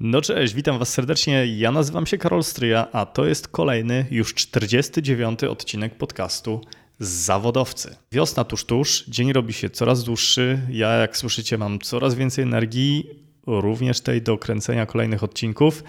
No cześć, witam Was serdecznie. Ja nazywam się Karol Stryja, a to jest kolejny, już 49 odcinek podcastu Zawodowcy. Wiosna tuż tuż, dzień robi się coraz dłuższy. Ja, jak słyszycie, mam coraz więcej energii, również tej do kręcenia kolejnych odcinków.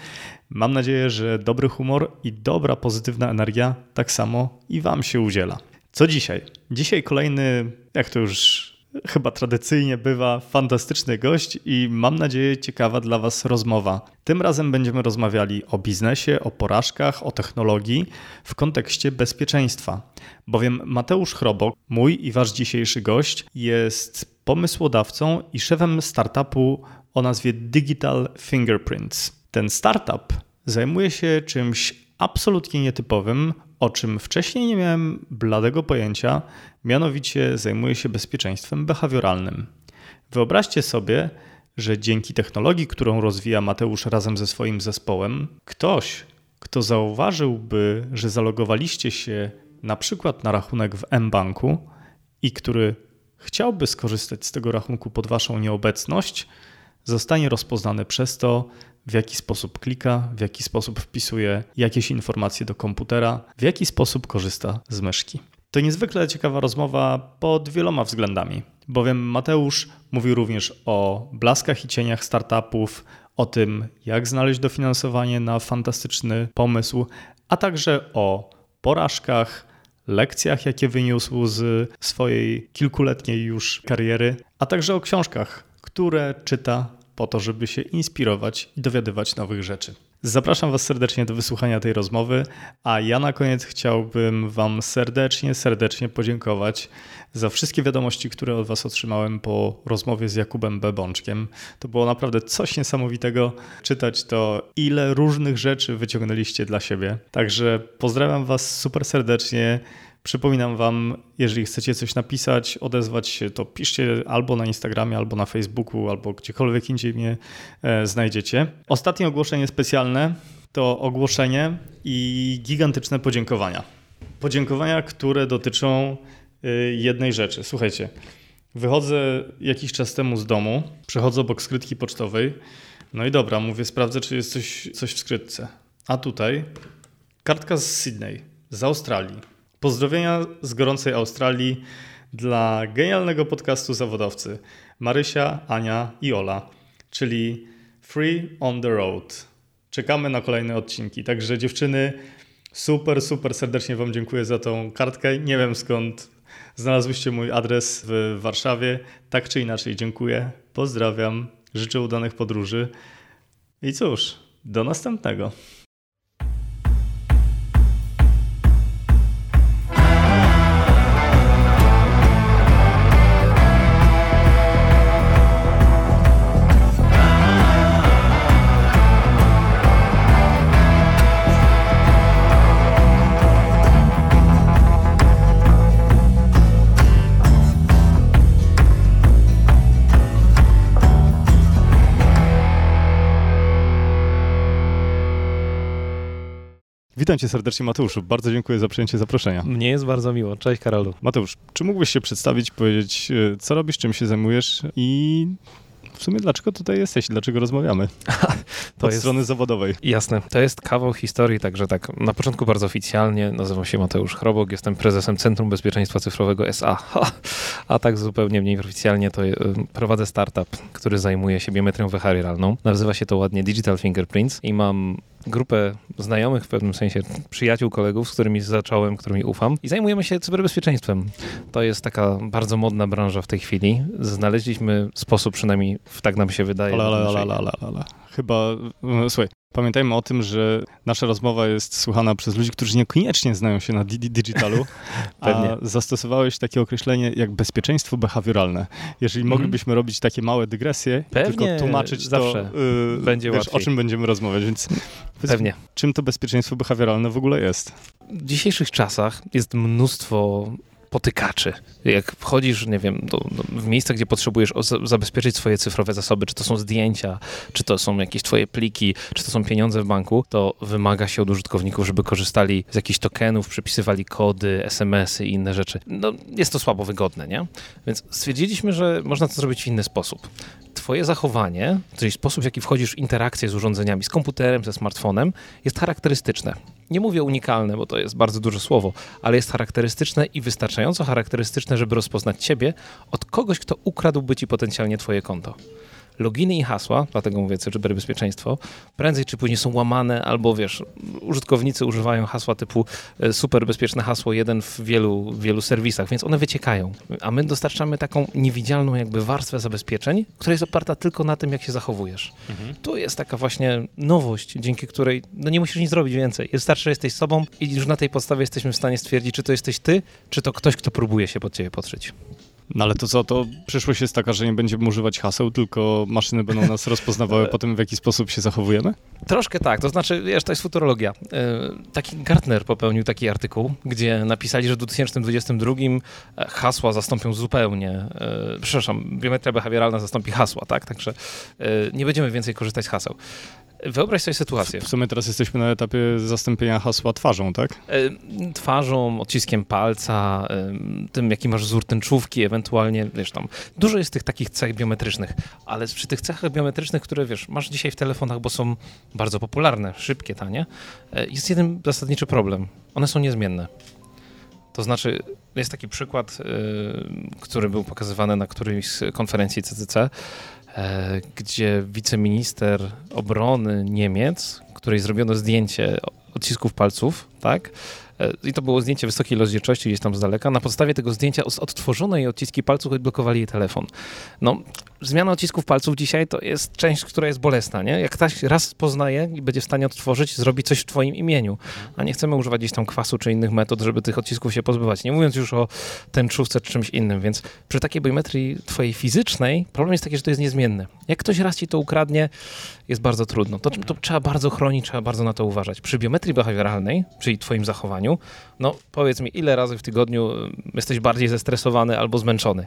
Mam nadzieję, że dobry humor i dobra, pozytywna energia tak samo i Wam się udziela. Co dzisiaj? Dzisiaj kolejny, jak to już chyba tradycyjnie bywa, fantastyczny gość i mam nadzieję ciekawa dla Was rozmowa. Tym razem będziemy rozmawiali o biznesie, o porażkach, o technologii w kontekście bezpieczeństwa. Bowiem Mateusz Chrobok, mój i Wasz dzisiejszy gość, jest pomysłodawcą i szefem startupu o nazwie Digital Fingerprints. Ten startup zajmuje się czymś absolutnie nietypowym, o czym wcześniej nie miałem bladego pojęcia, mianowicie zajmuje się bezpieczeństwem behawioralnym. Wyobraźcie sobie, że dzięki technologii, którą rozwija Mateusz razem ze swoim zespołem, ktoś, kto zauważyłby, że zalogowaliście się na przykład na rachunek w mBanku i który chciałby skorzystać z tego rachunku pod waszą nieobecność, zostanie rozpoznany przez to, w jaki sposób klika, w jaki sposób wpisuje jakieś informacje do komputera, w jaki sposób korzysta z myszki. To niezwykle ciekawa rozmowa pod wieloma względami, bowiem Mateusz mówił również o blaskach i cieniach startupów, o tym, jak znaleźć dofinansowanie na fantastyczny pomysł, a także o porażkach, lekcjach, jakie wyniósł z swojej kilkuletniej już kariery, a także o książkach, które czyta po to, żeby się inspirować i dowiadywać nowych rzeczy. Zapraszam Was serdecznie do wysłuchania tej rozmowy, a ja na koniec chciałbym Wam serdecznie, serdecznie podziękować za wszystkie wiadomości, które od Was otrzymałem po rozmowie z Jakubem B. Bączkiem. To było naprawdę coś niesamowitego czytać to, ile różnych rzeczy wyciągnęliście dla siebie. Także pozdrawiam Was super serdecznie. Przypominam Wam, jeżeli chcecie coś napisać, odezwać się, to piszcie albo na Instagramie, albo na Facebooku, albo gdziekolwiek indziej mnie e, znajdziecie. Ostatnie ogłoszenie specjalne to ogłoszenie i gigantyczne podziękowania. Podziękowania, które dotyczą e, jednej rzeczy. Słuchajcie, wychodzę jakiś czas temu z domu, przechodzę obok skrytki pocztowej, no i dobra, mówię, sprawdzę, czy jest coś, coś w skrytce. A tutaj kartka z Sydney, z Australii Pozdrowienia z gorącej Australii dla genialnego podcastu zawodowcy Marysia, Ania i Ola, czyli Free on the Road. Czekamy na kolejne odcinki. Także dziewczyny, super, super serdecznie Wam dziękuję za tą kartkę. Nie wiem skąd znalazłyście mój adres w Warszawie. Tak czy inaczej dziękuję. Pozdrawiam. Życzę udanych podróży. I cóż, do następnego. Witam cię serdecznie Mateuszu. Bardzo dziękuję za przyjęcie zaproszenia. Mnie jest bardzo miło. Cześć Karolu. Mateusz, czy mógłbyś się przedstawić, powiedzieć, e, co robisz, czym się zajmujesz i w sumie dlaczego tutaj jesteś, dlaczego rozmawiamy? to Od jest strony zawodowej. Jasne. To jest kawał historii, także tak, na początku bardzo oficjalnie nazywam się Mateusz Chrobok, jestem prezesem Centrum Bezpieczeństwa Cyfrowego SA. A tak zupełnie mniej oficjalnie to e, prowadzę startup, który zajmuje się biometrią behawioralną. Nazywa się to ładnie Digital Fingerprints i mam grupę znajomych, w pewnym sensie przyjaciół, kolegów, z którymi zacząłem, którymi ufam i zajmujemy się cyberbezpieczeństwem. To jest taka bardzo modna branża w tej chwili. Znaleźliśmy sposób, przynajmniej tak nam się wydaje. Ale, ale, ale, ale, ale. Chyba, no, słuchaj, Pamiętajmy o tym, że nasza rozmowa jest słuchana przez ludzi, którzy niekoniecznie znają się na digitalu, a zastosowałeś takie określenie jak bezpieczeństwo behawioralne. Jeżeli mm. moglibyśmy robić takie małe dygresje, Pewnie, tylko tłumaczyć zawsze to, yy, będzie wiesz, o czym będziemy rozmawiać, więc Pewnie. czym to bezpieczeństwo behawioralne w ogóle jest? W dzisiejszych czasach jest mnóstwo potykaczy. Jak wchodzisz, nie wiem, do, do, w miejsca, gdzie potrzebujesz zabezpieczyć swoje cyfrowe zasoby, czy to są zdjęcia, czy to są jakieś twoje pliki, czy to są pieniądze w banku, to wymaga się od użytkowników, żeby korzystali z jakichś tokenów, przypisywali kody, SMS-y i inne rzeczy. No, jest to słabo wygodne, nie? Więc stwierdziliśmy, że można to zrobić w inny sposób. Twoje zachowanie, czyli sposób, w jaki wchodzisz w interakcję z urządzeniami, z komputerem, ze smartfonem, jest charakterystyczne nie mówię unikalne, bo to jest bardzo duże słowo, ale jest charakterystyczne i wystarczająco charakterystyczne, żeby rozpoznać ciebie od kogoś, kto ukradłby ci potencjalnie twoje konto loginy i hasła, dlatego mówię cyberbezpieczeństwo, prędzej czy później są łamane, albo wiesz, użytkownicy używają hasła typu e, super bezpieczne hasło jeden w wielu, wielu serwisach, więc one wyciekają. A my dostarczamy taką niewidzialną jakby warstwę zabezpieczeń, która jest oparta tylko na tym, jak się zachowujesz. Mhm. Tu jest taka właśnie nowość, dzięki której no nie musisz nic zrobić więcej. Wystarczy, że jesteś sobą i już na tej podstawie jesteśmy w stanie stwierdzić, czy to jesteś ty, czy to ktoś, kto próbuje się pod ciebie podszyć. No ale to co, to przyszłość jest taka, że nie będziemy używać haseł, tylko maszyny będą nas rozpoznawały po tym, w jaki sposób się zachowujemy? Troszkę tak, to znaczy, wiesz, to jest futurologia. E, taki Gartner popełnił taki artykuł, gdzie napisali, że w 2022 e, hasła zastąpią zupełnie, e, przepraszam, biometria behawioralna zastąpi hasła, tak? Także nie będziemy więcej korzystać z haseł. Wyobraź sobie sytuację. W sumie teraz jesteśmy na etapie zastąpienia hasła twarzą, tak? E, twarzą, odciskiem palca, e, tym jaki masz wzór tęczówki, ewentualnie, wiesz tam, dużo jest tych takich cech biometrycznych, ale przy tych cechach biometrycznych, które wiesz, masz dzisiaj w telefonach, bo są bardzo popularne, szybkie, tanie, e, jest jeden zasadniczy problem. One są niezmienne. To znaczy, jest taki przykład, który był pokazywany na którejś z konferencji CCC, E, gdzie wiceminister obrony Niemiec, której zrobiono zdjęcie odcisków palców, tak? E, I to było zdjęcie wysokiej rozdzielczości gdzieś tam z daleka. Na podstawie tego zdjęcia odtworzono jej odciski palców i odblokowali jej telefon. No, zmiana odcisków palców dzisiaj to jest część, która jest bolesna, nie? Jak ktoś raz poznaje i będzie w stanie odtworzyć, zrobi coś w twoim imieniu, a nie chcemy używać gdzieś tam kwasu czy innych metod, żeby tych odcisków się pozbywać. Nie mówiąc już o tęczówce czy czymś innym, więc przy takiej biometrii twojej fizycznej problem jest taki, że to jest niezmienne. Jak ktoś raz ci to ukradnie, jest bardzo trudno. To, to trzeba bardzo chronić, trzeba bardzo na to uważać. Przy biometrii behawioralnej, czyli twoim zachowaniu, no powiedz mi, ile razy w tygodniu jesteś bardziej zestresowany albo zmęczony?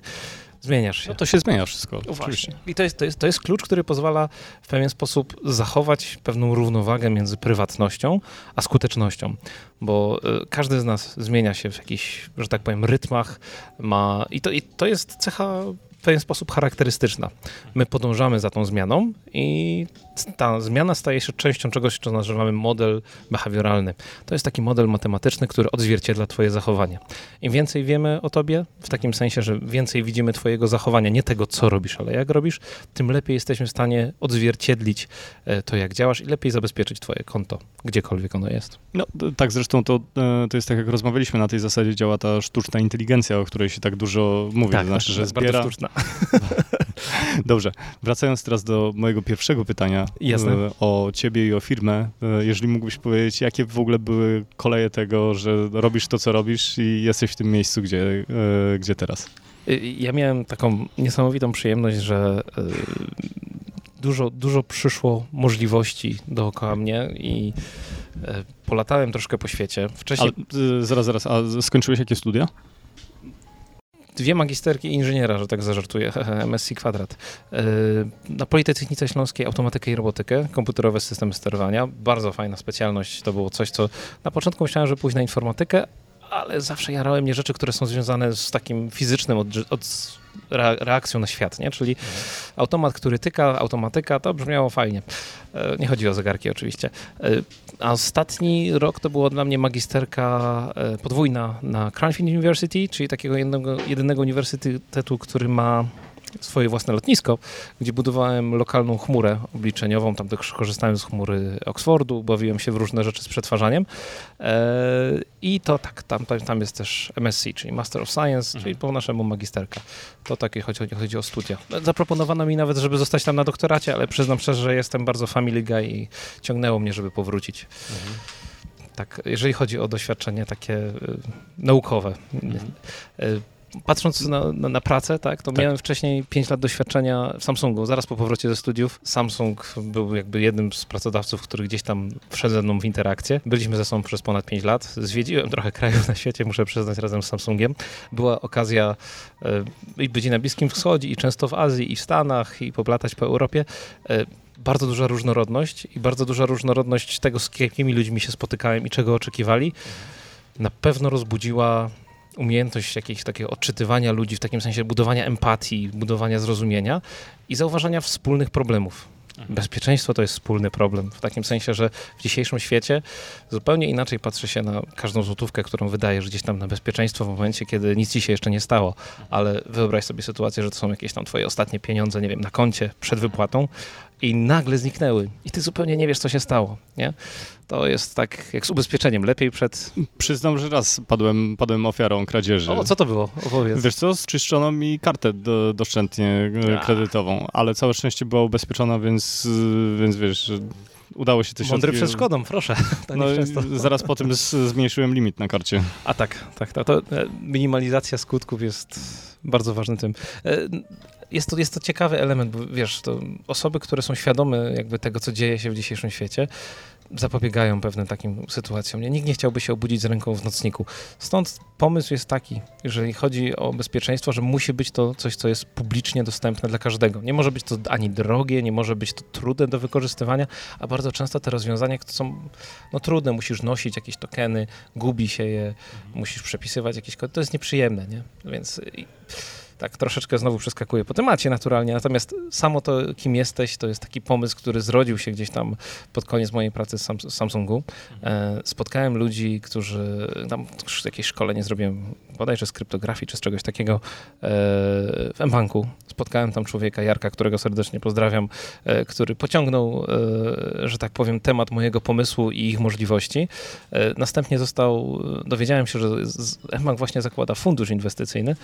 Zmieniasz się. No to się zmienia wszystko. No właśnie. I to jest, to, jest, to jest klucz, który pozwala w pewien sposób zachować pewną równowagę między prywatnością a skutecznością, bo y, każdy z nas zmienia się w jakichś, że tak powiem, rytmach, ma i to, i to jest cecha w pewien sposób charakterystyczna. My podążamy za tą zmianą i ta zmiana staje się częścią czegoś, co nazywamy model behawioralny. To jest taki model matematyczny, który odzwierciedla twoje zachowanie. Im więcej wiemy o tobie, w takim sensie, że więcej widzimy twojego zachowania, nie tego, co robisz, ale jak robisz, tym lepiej jesteśmy w stanie odzwierciedlić e, to, jak działasz i lepiej zabezpieczyć twoje konto, gdziekolwiek ono jest. No tak, zresztą to, e, to jest tak, jak rozmawialiśmy, na tej zasadzie działa ta sztuczna inteligencja, o której się tak dużo mówi. Tak, to znaczy, że zbiera... bardzo sztuczna. Dobrze, wracając teraz do mojego pierwszego pytania Jasne. E, o ciebie i o firmę. E, jeżeli mógłbyś powiedzieć, jakie w ogóle były koleje tego, że robisz to, co robisz i jesteś w tym miejscu, gdzie, e, gdzie teraz? Ja miałem taką niesamowitą przyjemność, że dużo, dużo przyszło możliwości dookoła mnie i polatałem troszkę po świecie. Wcześniej... Ale, zaraz, zaraz, a skończyłeś jakie studia? Dwie magisterki inżyniera, że tak zażartuję, MSc kwadrat. E, na Politechnice Śląskiej automatykę i robotykę, komputerowe systemy sterowania. Bardzo fajna specjalność. To było coś, co na początku myślałem, że pójść na informatykę, ale zawsze jarały mnie rzeczy, które są związane z takim fizycznym od, od reakcją na świat, nie? Czyli mhm. automat, który tyka, automatyka, to brzmiało fajnie. E, nie chodzi o zegarki oczywiście. A ostatni rok to było dla mnie magisterka e, podwójna na Cranfield University, czyli takiego jednego, jedynego uniwersytetu, który ma swoje własne lotnisko, gdzie budowałem lokalną chmurę obliczeniową. Tam też korzystałem z chmury Oxfordu, bawiłem się w różne rzeczy z przetwarzaniem. I to tak, tam, tam jest też MSc, czyli Master of Science, mhm. czyli po naszemu magisterka. To takie chodzi, chodzi o studia. Zaproponowano mi nawet, żeby zostać tam na doktoracie, ale przyznam szczerze, że jestem bardzo family guy i ciągnęło mnie, żeby powrócić. Mhm. Tak, jeżeli chodzi o doświadczenie takie y, naukowe. Y, patrząc na, na, na pracę, tak, to tak. miałem wcześniej 5 lat doświadczenia w Samsungu. Zaraz po powrocie ze studiów Samsung był jakby jednym z pracodawców, który gdzieś tam wszedł ze mną w interakcję. Byliśmy ze sobą przez ponad 5 lat. Zwiedziłem trochę krajów na świecie, muszę przyznać, razem z Samsungiem. Była okazja być i na Bliskim Wschodzie, i często w Azji, i w Stanach, i poplatać po Europie. Y, bardzo duża różnorodność i bardzo duża różnorodność tego, z jakimi ludźmi się spotykałem i czego oczekiwali, na pewno rozbudziła umiejętność jakiegoś takiego odczytywania ludzi, w takim sensie budowania empatii, budowania zrozumienia i zauważania wspólnych problemów. Mhm. Bezpieczeństwo to jest wspólny problem, w takim sensie, że w dzisiejszym świecie zupełnie inaczej patrzy się na każdą złotówkę, którą wydajesz gdzieś tam na bezpieczeństwo w momencie, kiedy nic ci się jeszcze nie stało, ale wyobraź sobie sytuację, że to są jakieś tam twoje ostatnie pieniądze, nie wiem, na koncie przed wypłatą i nagle zniknęły i ty zupełnie nie wiesz, co się stało, nie? To jest tak jak z ubezpieczeniem, lepiej przed... Przyznam, że raz padłem, padłem ofiarą kradzieży. O, co to było? Opowiedz. Wiesz co, zczyszczono mi kartę do, doszczętnie e, kredytową, ale całe szczęście była ubezpieczona, więc, więc wiesz, udało się środki... Mądry przed szkodą, proszę. no, zaraz po tym zmniejszyłem limit na karcie. A tak, tak, tak. To e, minimalizacja skutków jest bardzo ważnym tym. Jest to, jest to ciekawy element, bo wiesz, to osoby, które są świadome jakby tego, co dzieje się w dzisiejszym świecie, zapobiegają pewnym takim sytuacjom. Nie? Nikt nie chciałby się obudzić z ręką w nocniku. Stąd pomysł jest taki, jeżeli chodzi o bezpieczeństwo, że musi być to coś, co jest publicznie dostępne dla każdego. Nie może być to ani drogie, nie może być to trudne do wykorzystywania, a bardzo często te rozwiązania są no, trudne. Musisz nosić jakieś tokeny, gubi się je, mhm. musisz przepisywać jakieś kody. To jest nieprzyjemne, nie? Więc tak troszeczkę znowu przeskakuję po temacie naturalnie, natomiast samo to, kim jesteś, to jest taki pomysł, który zrodził się gdzieś tam pod koniec mojej pracy z Samsungu. E, spotkałem ludzi, którzy tam jakieś szkolenie zrobiłem, bodajże z kryptografii czy z czegoś takiego e, w mBanku. Spotkałem tam człowieka, Jarka, którego serdecznie pozdrawiam, e, który pociągnął, że tak powiem, temat mojego pomysłu i ich możliwości. Następnie został, dowiedziałem się, że mBank właśnie zakłada fundusz inwestycyjny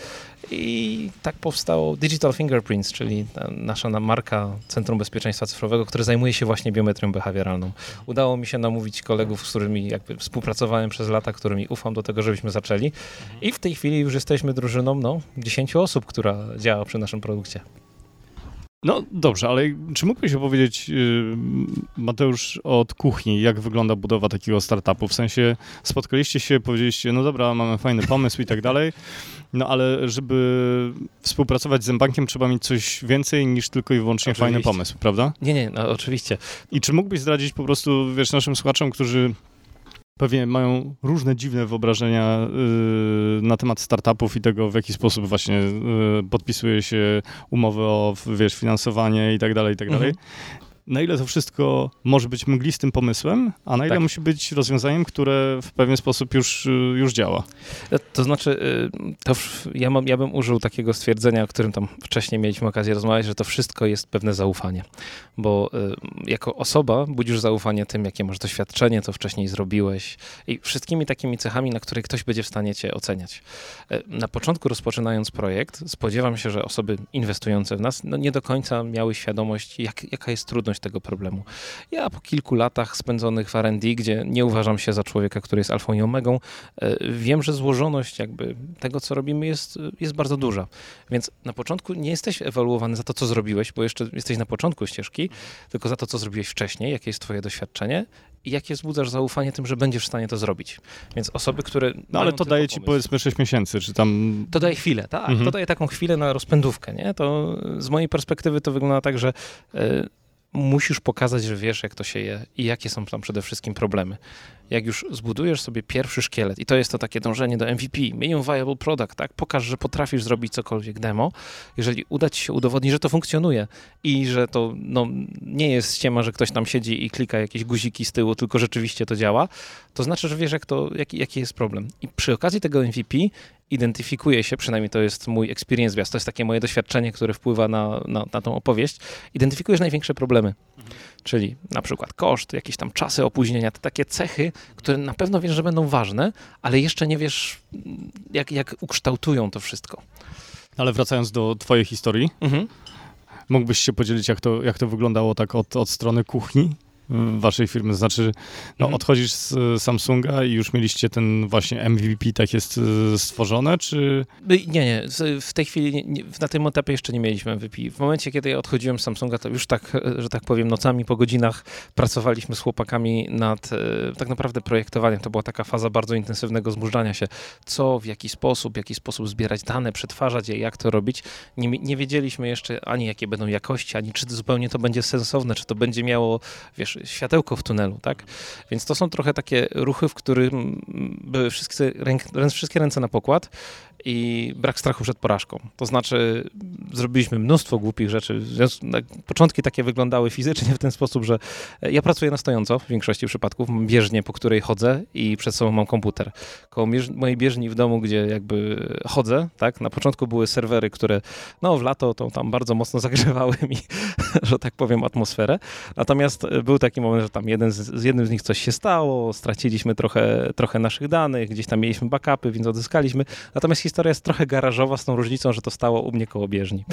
i tak powstało Digital Fingerprints, czyli nasza marka Centrum Bezpieczeństwa Cyfrowego, które zajmuje się właśnie biometrią behawioralną. Udało mi się namówić kolegów, z którymi jakby współpracowałem przez lata, którymi ufam do tego, żebyśmy zaczęli. I w tej chwili już jesteśmy drużyną no, 10 osób, która działa przy naszym produkcie. No dobrze, ale czy mógłbyś opowiedzieć, y, Mateusz, od kuchni, jak wygląda budowa takiego startupu? W sensie spotkaliście się, powiedzieliście, no dobra, mamy fajny pomysł i tak dalej, no ale żeby współpracować z bankiem trzeba mieć coś więcej niż tylko i wyłącznie oczywiście. fajny pomysł, prawda? Nie, nie, no oczywiście. I czy mógłbyś zdradzić po prostu, wiesz, naszym słuchaczom, którzy pewnie mają różne dziwne wyobrażenia y, na temat startupów i tego, w jaki sposób właśnie y, podpisuje się umowy o, wiesz, finansowanie i tak dalej, i tak dalej. Na ile to wszystko może być mglistym pomysłem, a na ile tak. musi być rozwiązaniem, które w pewien sposób już, już działa. To znaczy, y, to ja, mam, ja bym użył takiego stwierdzenia, o którym tam wcześniej mieliśmy okazję rozmawiać, że to wszystko jest pewne zaufanie, bo y, jako osoba budzisz zaufanie tym, jakie masz doświadczenie, co wcześniej zrobiłeś i wszystkimi takimi cechami, na które ktoś będzie w stanie cię oceniać. Y, na początku rozpoczynając projekt, spodziewam się, że osoby inwestujące w nas no nie do końca miały świadomość, jak, jaka jest trudność tego problemu. Ja po kilku latach spędzonych w R&D, gdzie nie uważam się za człowieka, który jest alfą i omegą, e, wiem, że złożoność jakby tego, co robimy jest, jest bardzo duża. Więc na początku nie jesteś ewaluowany za to, co zrobiłeś, bo jeszcze jesteś na początku ścieżki, tylko za to, co zrobiłeś wcześniej, jakie jest twoje doświadczenie i jakie wzbudzasz zaufanie tym, że będziesz w stanie to zrobić. Więc osoby, które. No ale to daje ci powiedzmy 6 miesięcy, czy tam. To daje chwilę, tak. Mhm. To daje taką chwilę na rozpędówkę, nie? To z mojej perspektywy to wygląda tak, że. Yy, musisz pokazać, że wiesz, jak to się je i jakie są tam przede wszystkim problemy. Jak już zbudujesz sobie pierwszy szkielet, i to jest to takie dążenie do MVP, minimum viable product, tak? Pokaż, że potrafisz zrobić cokolwiek demo. Jeżeli uda ci się udowodnić, że to funkcjonuje i że to no, nie jest ściema, że ktoś tam siedzi i klika jakieś guziki z tyłu, tylko rzeczywiście to działa, to znaczy, że wiesz, jak to, jaki, jaki jest problem. I przy okazji tego MVP identyfikuje się, przynajmniej to jest mój experience bias, to jest takie moje doświadczenie, które wpływa na, na, na tą opowieść, identyfikujesz największe problemy. Mhm. Czyli na przykład koszt, jakieś tam czasy opóźnienia, te takie cechy, które na pewno wiesz, że będą ważne, ale jeszcze nie wiesz, jak, jak ukształtują to wszystko. Ale wracając do twojej historii, mhm. mógłbyś się podzielić, jak to, jak to wyglądało tak od, od strony kuchni? Waszej firmy? Znaczy, no, mhm. odchodzisz z Samsunga i już mieliście ten właśnie MVP tak jest y, stworzone, czy... Nie, nie. W tej chwili, na tym etapie jeszcze nie mieliśmy MVP. W momencie, kiedy ja odchodziłem z Samsunga, to już tak, że tak powiem, nocami po godzinach pracowaliśmy z chłopakami nad e, tak naprawdę projektowaniem. To była taka faza bardzo intensywnego zmużdżania się. Co, w jaki sposób, w jaki sposób zbierać dane, przetwarzać je, jak to robić. Nie, nie wiedzieliśmy jeszcze ani jakie będą jakości, ani czy zupełnie to będzie sensowne, czy to będzie miało, wiesz, światełko w tunelu, tak? Więc to są trochę takie ruchy, w których były wszystkie, ręk, wszystkie ręce na pokład i brak strachu przed porażką. To znaczy, zrobiliśmy mnóstwo głupich rzeczy. Początki takie wyglądały fizycznie w ten sposób, że e, ja pracuję na stojąco w większości przypadków, mam po której chodzę i przed sobą mam komputer. Koło mojej bieżni w domu, gdzie jakby chodzę, tak, na początku były serwery, które no w lato to tam bardzo mocno zagrzewały mi, że tak powiem, atmosferę. Natomiast e, był taki moment, że tam jeden z, z jednym z nich coś się stało, straciliśmy trochę, trochę naszych danych, gdzieś tam mieliśmy backupy, więc odzyskaliśmy. Natomiast historia jest trochę garażowa z tą różnicą, że to stało u mnie koło bieżni.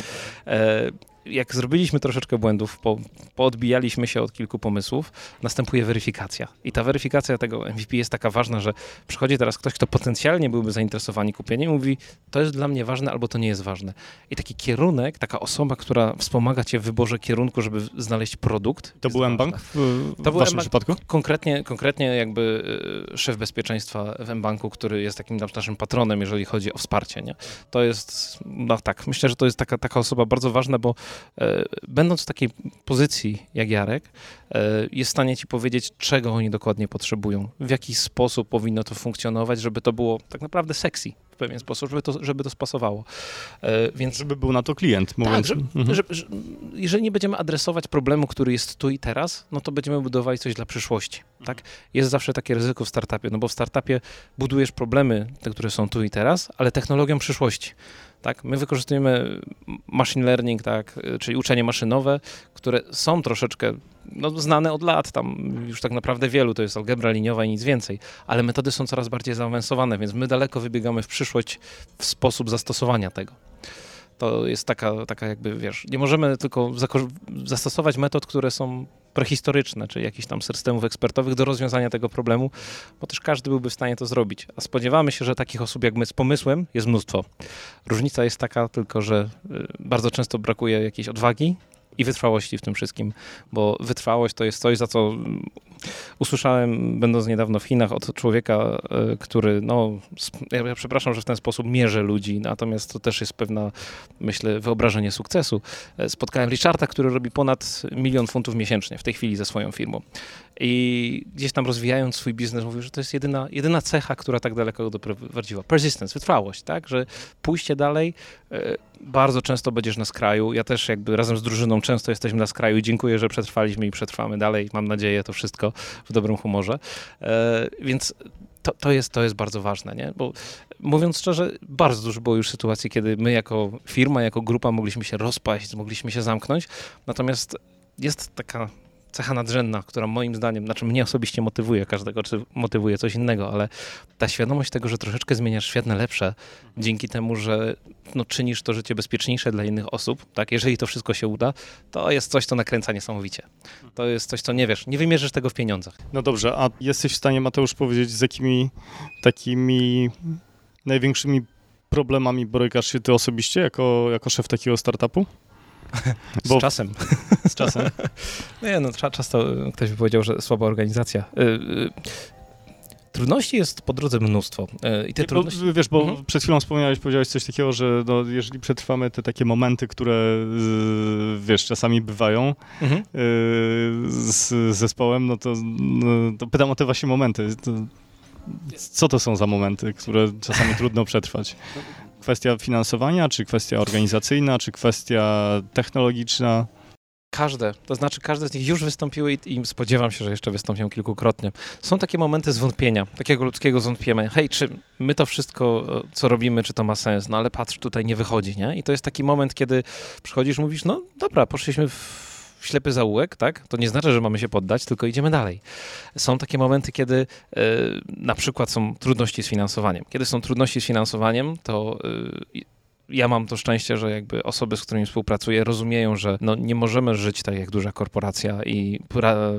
Jak zrobiliśmy troszeczkę błędów, po, poodbijaliśmy się od kilku pomysłów, następuje weryfikacja. I ta weryfikacja tego MVP jest taka ważna, że przychodzi teraz ktoś, kto potencjalnie byłby zainteresowany kupieniem mówi, to jest dla mnie ważne albo to nie jest ważne. I taki kierunek, taka osoba, która wspomaga cię w wyborze kierunku, żeby znaleźć produkt. To był M-Bank w, to w waszym przypadku? Konkretnie, konkretnie jakby e, szef bezpieczeństwa w M-Banku, który jest takim naszym patronem, jeżeli chodzi o wsparcie. Nie? To jest, no tak, myślę, że to jest taka, taka osoba bardzo ważna, bo będąc w takiej pozycji jak Jarek, e, jest w stanie ci powiedzieć, czego oni dokładnie potrzebują, w jaki sposób powinno to funkcjonować, żeby to było tak naprawdę sexy w pewien sposób, żeby to, żeby to spasowało. E, więc, żeby był na to klient, mówiąc. Tak, że, mhm. że, że, jeżeli nie będziemy adresować problemu, który jest tu i teraz, no to będziemy budowali coś dla przyszłości. Mhm. Tak? Jest zawsze takie ryzyko w startupie, no bo w startupie budujesz problemy, te, które są tu i teraz, ale technologią przyszłości. Tak? My wykorzystujemy machine learning, tak? czyli uczenie maszynowe, które są troszeczkę no, znane od lat, tam już tak naprawdę wielu, to jest algebra liniowa i nic więcej, ale metody są coraz bardziej zaawansowane, więc my daleko wybiegamy w przyszłość w sposób zastosowania tego. To jest taka, taka jakby, wiesz, nie możemy tylko zastosować metod, które są prehistoryczne, czy jakichś tam systemów ekspertowych do rozwiązania tego problemu, bo też każdy byłby w stanie to zrobić. A spodziewamy się, że takich osób jak my z pomysłem jest mnóstwo. Różnica jest taka tylko, że y, bardzo często brakuje jakiejś odwagi i wytrwałości w tym wszystkim, bo wytrwałość to jest coś, za co usłyszałem, będąc niedawno w Chinach, od człowieka, e, który, no, ja przepraszam, że w ten sposób mierzę ludzi, natomiast to też jest pewna, myślę, wyobrażenie sukcesu. E, spotkałem Richarda, który robi ponad milion funtów miesięcznie w tej chwili ze swoją firmą. I gdzieś tam rozwijając swój biznes, mówił, że to jest jedyna, jedyna cecha, która tak daleko go doprowadziła. Persistence, wytrwałość, tak? Że pójście dalej, e, bardzo często będziesz na skraju. Ja też jakby razem z drużyną często jesteśmy na skraju. Dziękuję, że przetrwaliśmy i przetrwamy dalej. Mam nadzieję, to wszystko w dobrym humorze. E, więc to, to, jest, to jest bardzo ważne, nie? Bo mówiąc szczerze, bardzo dużo było już sytuacji, kiedy my jako firma, jako grupa mogliśmy się rozpaść, mogliśmy się zamknąć. Natomiast jest taka cecha nadrzędna, która moim zdaniem, znaczy mnie osobiście motywuje, każdego czy motywuje coś innego, ale ta świadomość tego, że troszeczkę zmieniasz świat na lepsze, dzięki temu, że no, czynisz to życie bezpieczniejsze dla innych osób, tak, jeżeli to wszystko się uda, to jest coś, co nakręca niesamowicie. To jest coś, co nie wiesz, nie wymierzysz tego w pieniądzach. No dobrze, a jesteś w stanie, Mateusz, powiedzieć, z jakimi takimi największymi problemami borykasz się ty osobiście jako, jako szef takiego startupu? Bo... Z czasem. Z czasem. Nie, no czas to ktoś by powiedział, że słaba organizacja. Y, y, trudności jest po drodze mnóstwo. Y, I te trudności... Bo, wiesz, bo mhm. przed chwilą wspomniałeś, powiedziałeś coś takiego, że no, jeżeli przetrwamy te takie momenty, które wiesz, czasami bywają mhm. z zespołem, no to, no, to pytam o te właśnie momenty. To, co to są za momenty, które czasami trudno przetrwać? Kwestia finansowania, czy kwestia organizacyjna, czy kwestia technologiczna? Każde, to znaczy każde z nich już wystąpiły i, i, spodziewam się, że jeszcze wystąpią kilkukrotnie. Są takie momenty zwątpienia, takiego ludzkiego zwątpienia. Hej, czy my to wszystko, e, co robimy, czy to ma sens? No ale patrz, tutaj nie wychodzi, nie? I to jest taki moment, kiedy przychodzisz, mówisz, no dobra, poszliśmy w ślepy zaułek, tak? To nie znaczy, że mamy się poddać, tylko idziemy dalej. Są takie momenty, kiedy y, na przykład są trudności z finansowaniem. Kiedy są trudności z finansowaniem, to y, ja mam to szczęście, że jakby osoby, z którymi współpracuję, rozumieją, że no, nie możemy żyć tak jak duża korporacja i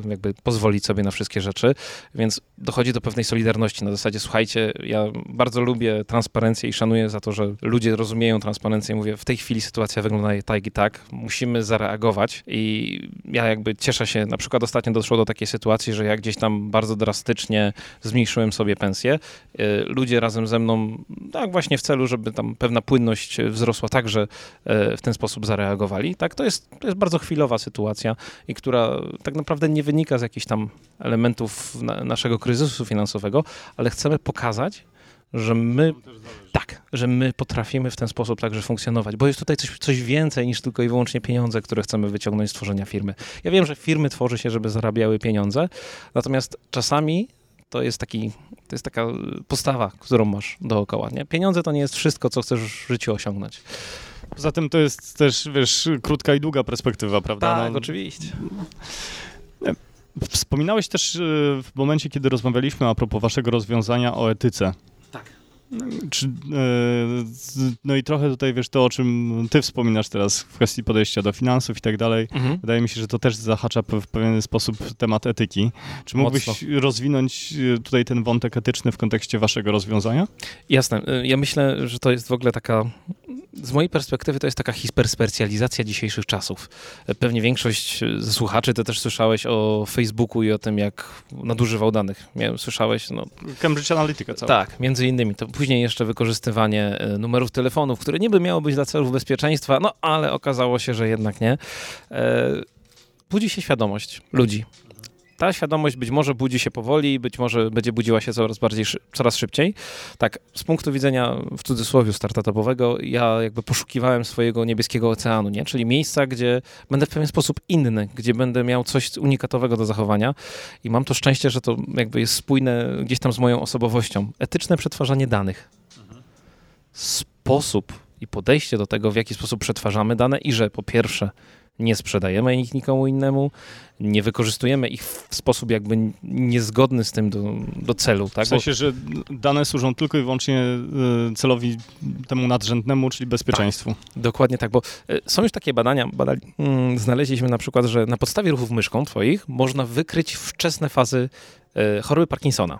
jakby pozwolić sobie na wszystkie rzeczy, więc dochodzi do pewnej solidarności na zasadzie, słuchajcie, ja bardzo lubię transparencję i szanuję za to, że ludzie rozumieją transparencję. Mówię, w tej chwili sytuacja wygląda tak i tak, musimy zareagować i ja jakby cieszę się, na przykład ostatnio doszło do takiej sytuacji, że ja gdzieś tam bardzo drastycznie zmniejszyłem sobie pensję. Y, ludzie razem ze mną, tak właśnie w celu, żeby tam pewna płynność wzrosła, także e, w ten sposób zareagowali. Tak, to jest, to jest bardzo chwilowa sytuacja i która tak naprawdę nie wynika z jakichś tam elementów na, naszego kryzysu finansowego, ale chcemy pokazać, że my tak, że my potrafimy w ten sposób także funkcjonować, bo jest tutaj coś, coś więcej niż tylko i wyłącznie pieniądze, które chcemy wyciągnąć z tworzenia firmy. Ja wiem, że firmy tworzy się, żeby zarabiały pieniądze, natomiast czasami to jest taki, to jest taka postawa, którą masz dookoła, nie? Pieniądze to nie jest wszystko, co chcesz w życiu osiągnąć. Poza tym to jest też, wiesz, krótka i długa perspektywa, prawda? Tak, no, oczywiście. Wspominałeś też e, w momencie, kiedy rozmawialiśmy a propos waszego rozwiązania o etyce. Czy, e, no i trochę tutaj, wiesz, to o czym ty wspominasz teraz w kwestii podejścia do finansów i tak dalej, mhm. wydaje mi się, że to też zahacza w pewien sposób temat etyki. Czy mógłbyś Mocno. rozwinąć e, tutaj ten wątek etyczny w kontekście waszego rozwiązania? Jasne. E, ja myślę, że to jest w ogóle taka z mojej perspektywy to jest taka hiperspecjalizacja dzisiejszych czasów. Pewnie większość słuchaczy to też słyszałeś o Facebooku i o tym, jak nadużywał danych. Słyszałeś? No, Cambridge Analytica cała. Tak, między innymi. To później jeszcze wykorzystywanie e, numerów telefonów, które niby miało być dla celów bezpieczeństwa, no ale okazało się, że jednak nie. E, budzi się świadomość ludzi ta świadomość być może budzi się powoli, być może będzie budziła się coraz bardziej, coraz szybciej. Tak, z punktu widzenia w cudzysłowie startupowego, ja jakby poszukiwałem swojego niebieskiego oceanu, nie? czyli miejsca, gdzie będę w pewien sposób inny, gdzie będę miał coś unikatowego do zachowania i mam to szczęście, że to jakby jest spójne gdzieś tam z moją osobowością. Etyczne przetwarzanie danych. Sposób i podejście do tego, w jaki sposób przetwarzamy dane i że po pierwsze nie sprzedajemy ich nikomu innemu, nie wykorzystujemy ich w sposób jakby niezgodny z tym do, do celu. Tak? W sensie, że dane służą tylko i wyłącznie e, celowi temu nadrzędnemu, czyli bezpieczeństwu. Tak, dokładnie tak, bo e, są już takie badania, badali, hmm, znaleźliśmy na przykład, że na podstawie ruchów myszką twoich można wykryć wczesne fazy e, choroby Parkinsona.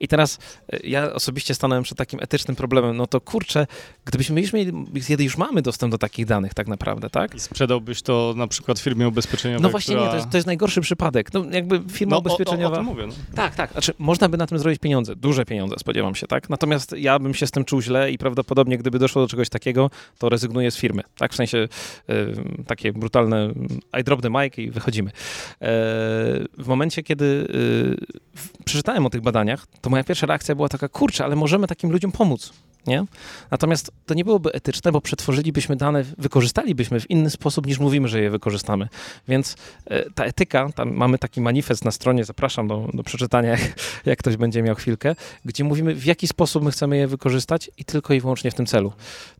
I teraz e, ja osobiście stanąłem przed takim etycznym problemem, no to kurczę, gdybyśmy mieli, kiedy już mamy dostęp do takich danych tak naprawdę, tak? I sprzedałbyś to na przykład firmie ubezpieczeniowej, No właśnie która... nie, to jest, to jest, najgorszy przypadek. No jakby firma no, ubezpieczeniowa... O, o, o mówię, no. Tak, tak. Znaczy można by na tym zrobić pieniądze, duże pieniądze spodziewam się, tak? Natomiast ja bym się z tym czuł źle i prawdopodobnie gdyby doszło do czegoś takiego, to rezygnuję z firmy, tak? W sensie y, takie brutalne I drop the mic i wychodzimy. E, w momencie, kiedy y, przeczytałem o tych badaniach, to moja pierwsza reakcja była taka, kurczę, ale możemy takim ludziom pomóc. Nie? Natomiast to nie byłoby etyczne, bo przetworzylibyśmy dane, wykorzystalibyśmy w inny sposób niż mówimy, że je wykorzystamy. Więc e, ta etyka, tam mamy taki manifest na stronie, zapraszam do, do przeczytania, jak, jak ktoś będzie miał chwilkę, gdzie mówimy, w jaki sposób my chcemy je wykorzystać i tylko i wyłącznie w tym celu.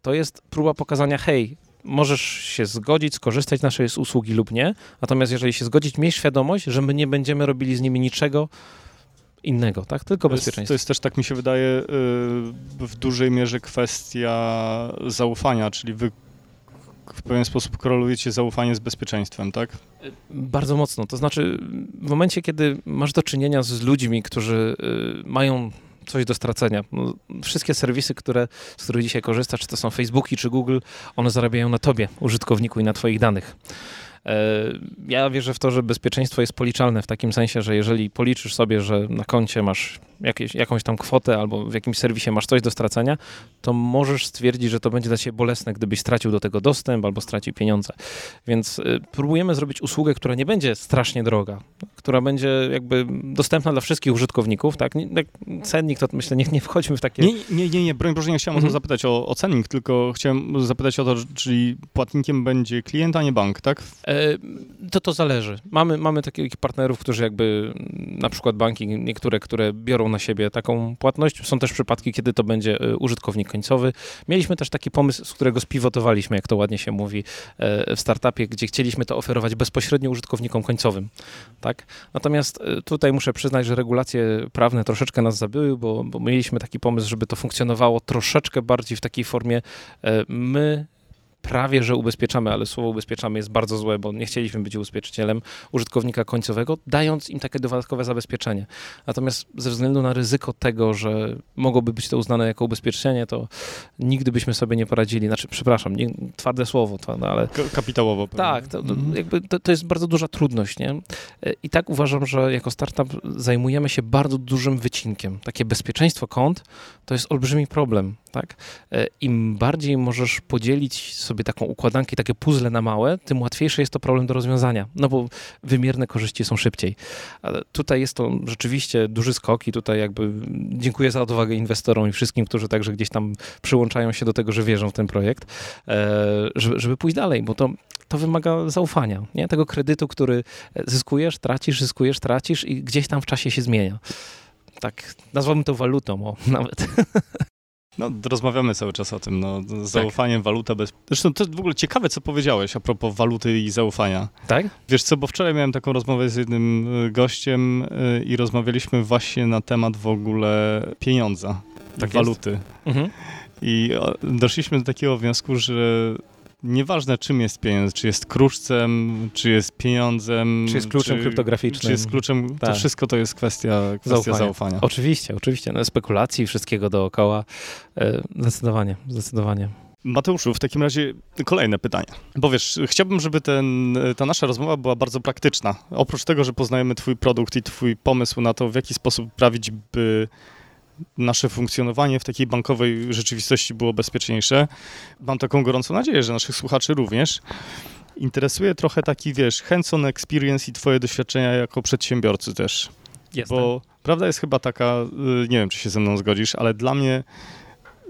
To jest próba pokazania, hej, możesz się zgodzić, skorzystać z naszej usługi lub nie, natomiast jeżeli się zgodzić, miej świadomość, że my nie będziemy robili z nimi niczego, innego, tak? Tylko bezpieczeństwo. To jest też, tak mi się wydaje, y, w dużej mierze kwestia zaufania, czyli wy w pewien sposób korelujecie zaufanie z bezpieczeństwem, tak? Bardzo mocno. To znaczy, w momencie, kiedy masz do czynienia z ludźmi, którzy y, mają coś do stracenia. No, wszystkie serwisy, które, z których dzisiaj korzystasz, czy to są Facebooki, czy Google, one zarabiają na tobie, użytkowniku i na twoich danych. E, ja wierzę w to, że bezpieczeństwo jest policzalne w takim sensie, że jeżeli policzysz sobie, że na koncie masz jakieś, jakąś tam kwotę albo w jakimś serwisie masz coś do stracenia, to możesz stwierdzić, że to będzie dla ciebie bolesne, gdybyś stracił do tego dostęp albo stracił pieniądze. Więc y, próbujemy zrobić usługę, która nie będzie strasznie droga, która będzie jakby dostępna dla wszystkich użytkowników, tak? Cennik to myślę, nie, nie wchodźmy w takie... Nie, nie, nie, nie broń Boże, nie chciałem mhm. o to mhm. zapytać o, o cennik, tylko chciałem zapytać o to, czyli płatnikiem będzie klient, a nie bank, tak? E, to to zależy. Mamy, mamy takich partnerów, którzy jakby, na przykład banki niektóre, które biorą na siebie taką płatność. Są też przypadki, kiedy to będzie e, użytkownik końcowy. Mieliśmy też taki pomysł, z którego spiwotowaliśmy, jak to ładnie się mówi e, w startupie, gdzie chcieliśmy to oferować bezpośrednio użytkownikom końcowym. Tak? Natomiast tutaj muszę przyznać, że regulacje prawne troszeczkę nas zabyły, bo, bo mieliśmy taki pomysł, żeby to funkcjonowało troszeczkę bardziej w takiej formie my prawie, że ubezpieczamy, ale słowo ubezpieczamy jest bardzo złe, bo nie chcieliśmy być ubezpieczycielem użytkownika końcowego, dając im takie dodatkowe zabezpieczenie. Natomiast ze względu na ryzyko tego, że mogłoby być to uznane jako ubezpieczenie, to nigdy byśmy sobie nie poradzili. Znaczy, przepraszam, nie, twarde słowo, to, no, ale... Kapitałowo. Pewnie. Tak, to, mhm. jakby to, to, jest bardzo duża trudność, nie? I tak uważam, że jako startup zajmujemy się bardzo dużym wycinkiem. Takie bezpieczeństwo kont to jest olbrzymi problem, tak? Im bardziej możesz podzielić sobie sobie taką układankę, takie puzzle na małe, tym łatwiejszy jest to problem do rozwiązania, no bo wymierne korzyści są szybciej. Ale tutaj jest to rzeczywiście duży skok i tutaj jakby dziękuję za odwagę inwestorom i wszystkim, którzy także gdzieś tam przyłączają się do tego, że wierzą w ten projekt, e, żeby, żeby pójść dalej, bo to to wymaga zaufania, nie? tego kredytu, który zyskujesz, tracisz, zyskujesz, tracisz i gdzieś tam w czasie się zmienia. Tak, nazwałbym to walutą, o, nawet. No, rozmawiamy cały czas o tym, no, zaufaniem, tak. waluta bez... Zresztą to w ogóle ciekawe, co powiedziałeś a propos waluty i zaufania. Tak? Wiesz co, bo wczoraj miałem taką rozmowę z jednym y, gościem y, i rozmawialiśmy właśnie na temat w ogóle pieniądza, tak waluty. Mhm. I doszliśmy do takiego wniosku, że nieważne czym jest pieniądz, czy jest kruszcem, czy jest pieniądzem, czy jest kluczem czy, kryptograficznym. Czy jest kluczem, tak. to wszystko to jest kwestia, kwestia zaufania. zaufania. Oczywiście, oczywiście. No, spekulacji, wszystkiego dookoła. E, zdecydowanie, zdecydowanie. Mateuszu, w takim razie kolejne pytanie. Bo wiesz, chciałbym, żeby ten, ta nasza rozmowa była bardzo praktyczna. Oprócz tego, że poznajemy Twój produkt i Twój pomysł na to, w jaki sposób prawić, by nasze funkcjonowanie w takiej bankowej rzeczywistości było bezpieczniejsze. Mam taką gorącą nadzieję, że naszych słuchaczy również. Interesuje trochę taki, wiesz, hands-on experience i twoje doświadczenia jako przedsiębiorcy też. Jestem. Bo prawda jest chyba taka, y, nie wiem, czy się ze mną zgodzisz, ale dla mnie,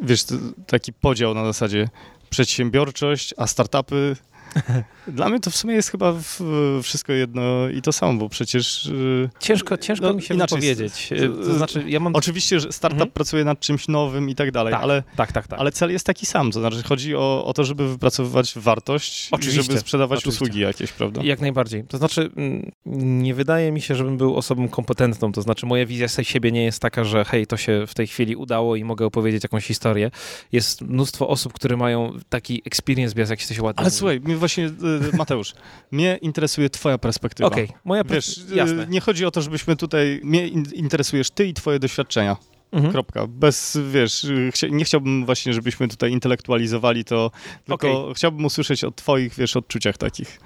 wiesz, taki podział na zasadzie przedsiębiorczość, a startupy Dla mnie to w sumie jest chyba wszystko jedno i to samo, bo przecież... Y, ciężko, ciężko no, mi się inaczej wypowiedzieć. To znaczy, ja mam... Oczywiście, że startup mhm. pracuje nad czymś nowym i tak dalej, tak, ale, tak, tak, tak. ale cel jest taki sam. To znaczy, chodzi o, o to, żeby wypracowywać wartość Oczywiście. i żeby sprzedawać Oczywiście. usługi jakieś, prawda? Jak najbardziej. To znaczy, mm, nie wydaje mi się, żebym był osobą kompetentną. To znaczy, moja wizja siebie nie jest taka, że hej, to się w tej chwili udało i mogę opowiedzieć jakąś historię. Jest mnóstwo osób, które mają taki experience bias, jak się to się ładnie Ale mówi. słuchaj, mi właśnie y, Mateusz, mnie interesuje twoja perspektywa. Okej, okay, moja perspektywa. Jasne. Nie chodzi o to, żebyśmy tutaj, mnie interesujesz ty i twoje doświadczenia. Mhm. Kropka. Bez, wiesz, nie chciałbym właśnie, żebyśmy tutaj intelektualizowali to, tylko okay. chciałbym usłyszeć o twoich, wiesz, odczuciach takich.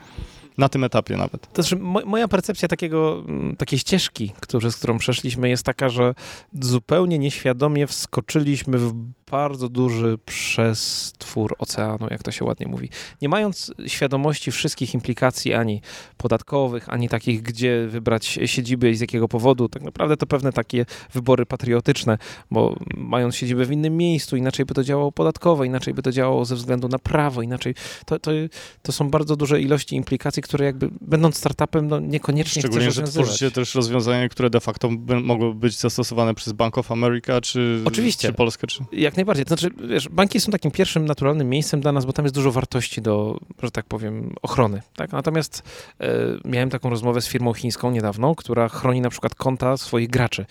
Na tym etapie nawet. To znaczy, moja percepcja takiego, mm, takiej ścieżki, który, z którą przeszliśmy, jest taka, że zupełnie nieświadomie wskoczyliśmy w bardzo duży przestwór oceanu, jak to się ładnie mówi. Nie mając świadomości wszystkich implikacji ani podatkowych, ani takich, gdzie wybrać siedziby i z jakiego powodu, tak naprawdę to pewne takie wybory patriotyczne, bo mając siedzibę w innym miejscu, inaczej by to działało podatkowo, inaczej by to działało ze względu na prawo, inaczej. To, to, to są bardzo duże ilości implikacji, które jakby będąc startupem, no niekoniecznie Szczególnie, że tworzycie też rozwiązania, które de facto mogły być zastosowane przez Bank of America, czy, Oczywiście. czy Polskę, czy... Jak najbardziej. To znaczy, wiesz, banki są takim pierwszym naturalnym miejscem dla nas, bo tam jest dużo wartości do, że tak powiem, ochrony. Tak? Natomiast e, miałem taką rozmowę z firmą chińską niedawno, która chroni na przykład konta swoich graczy.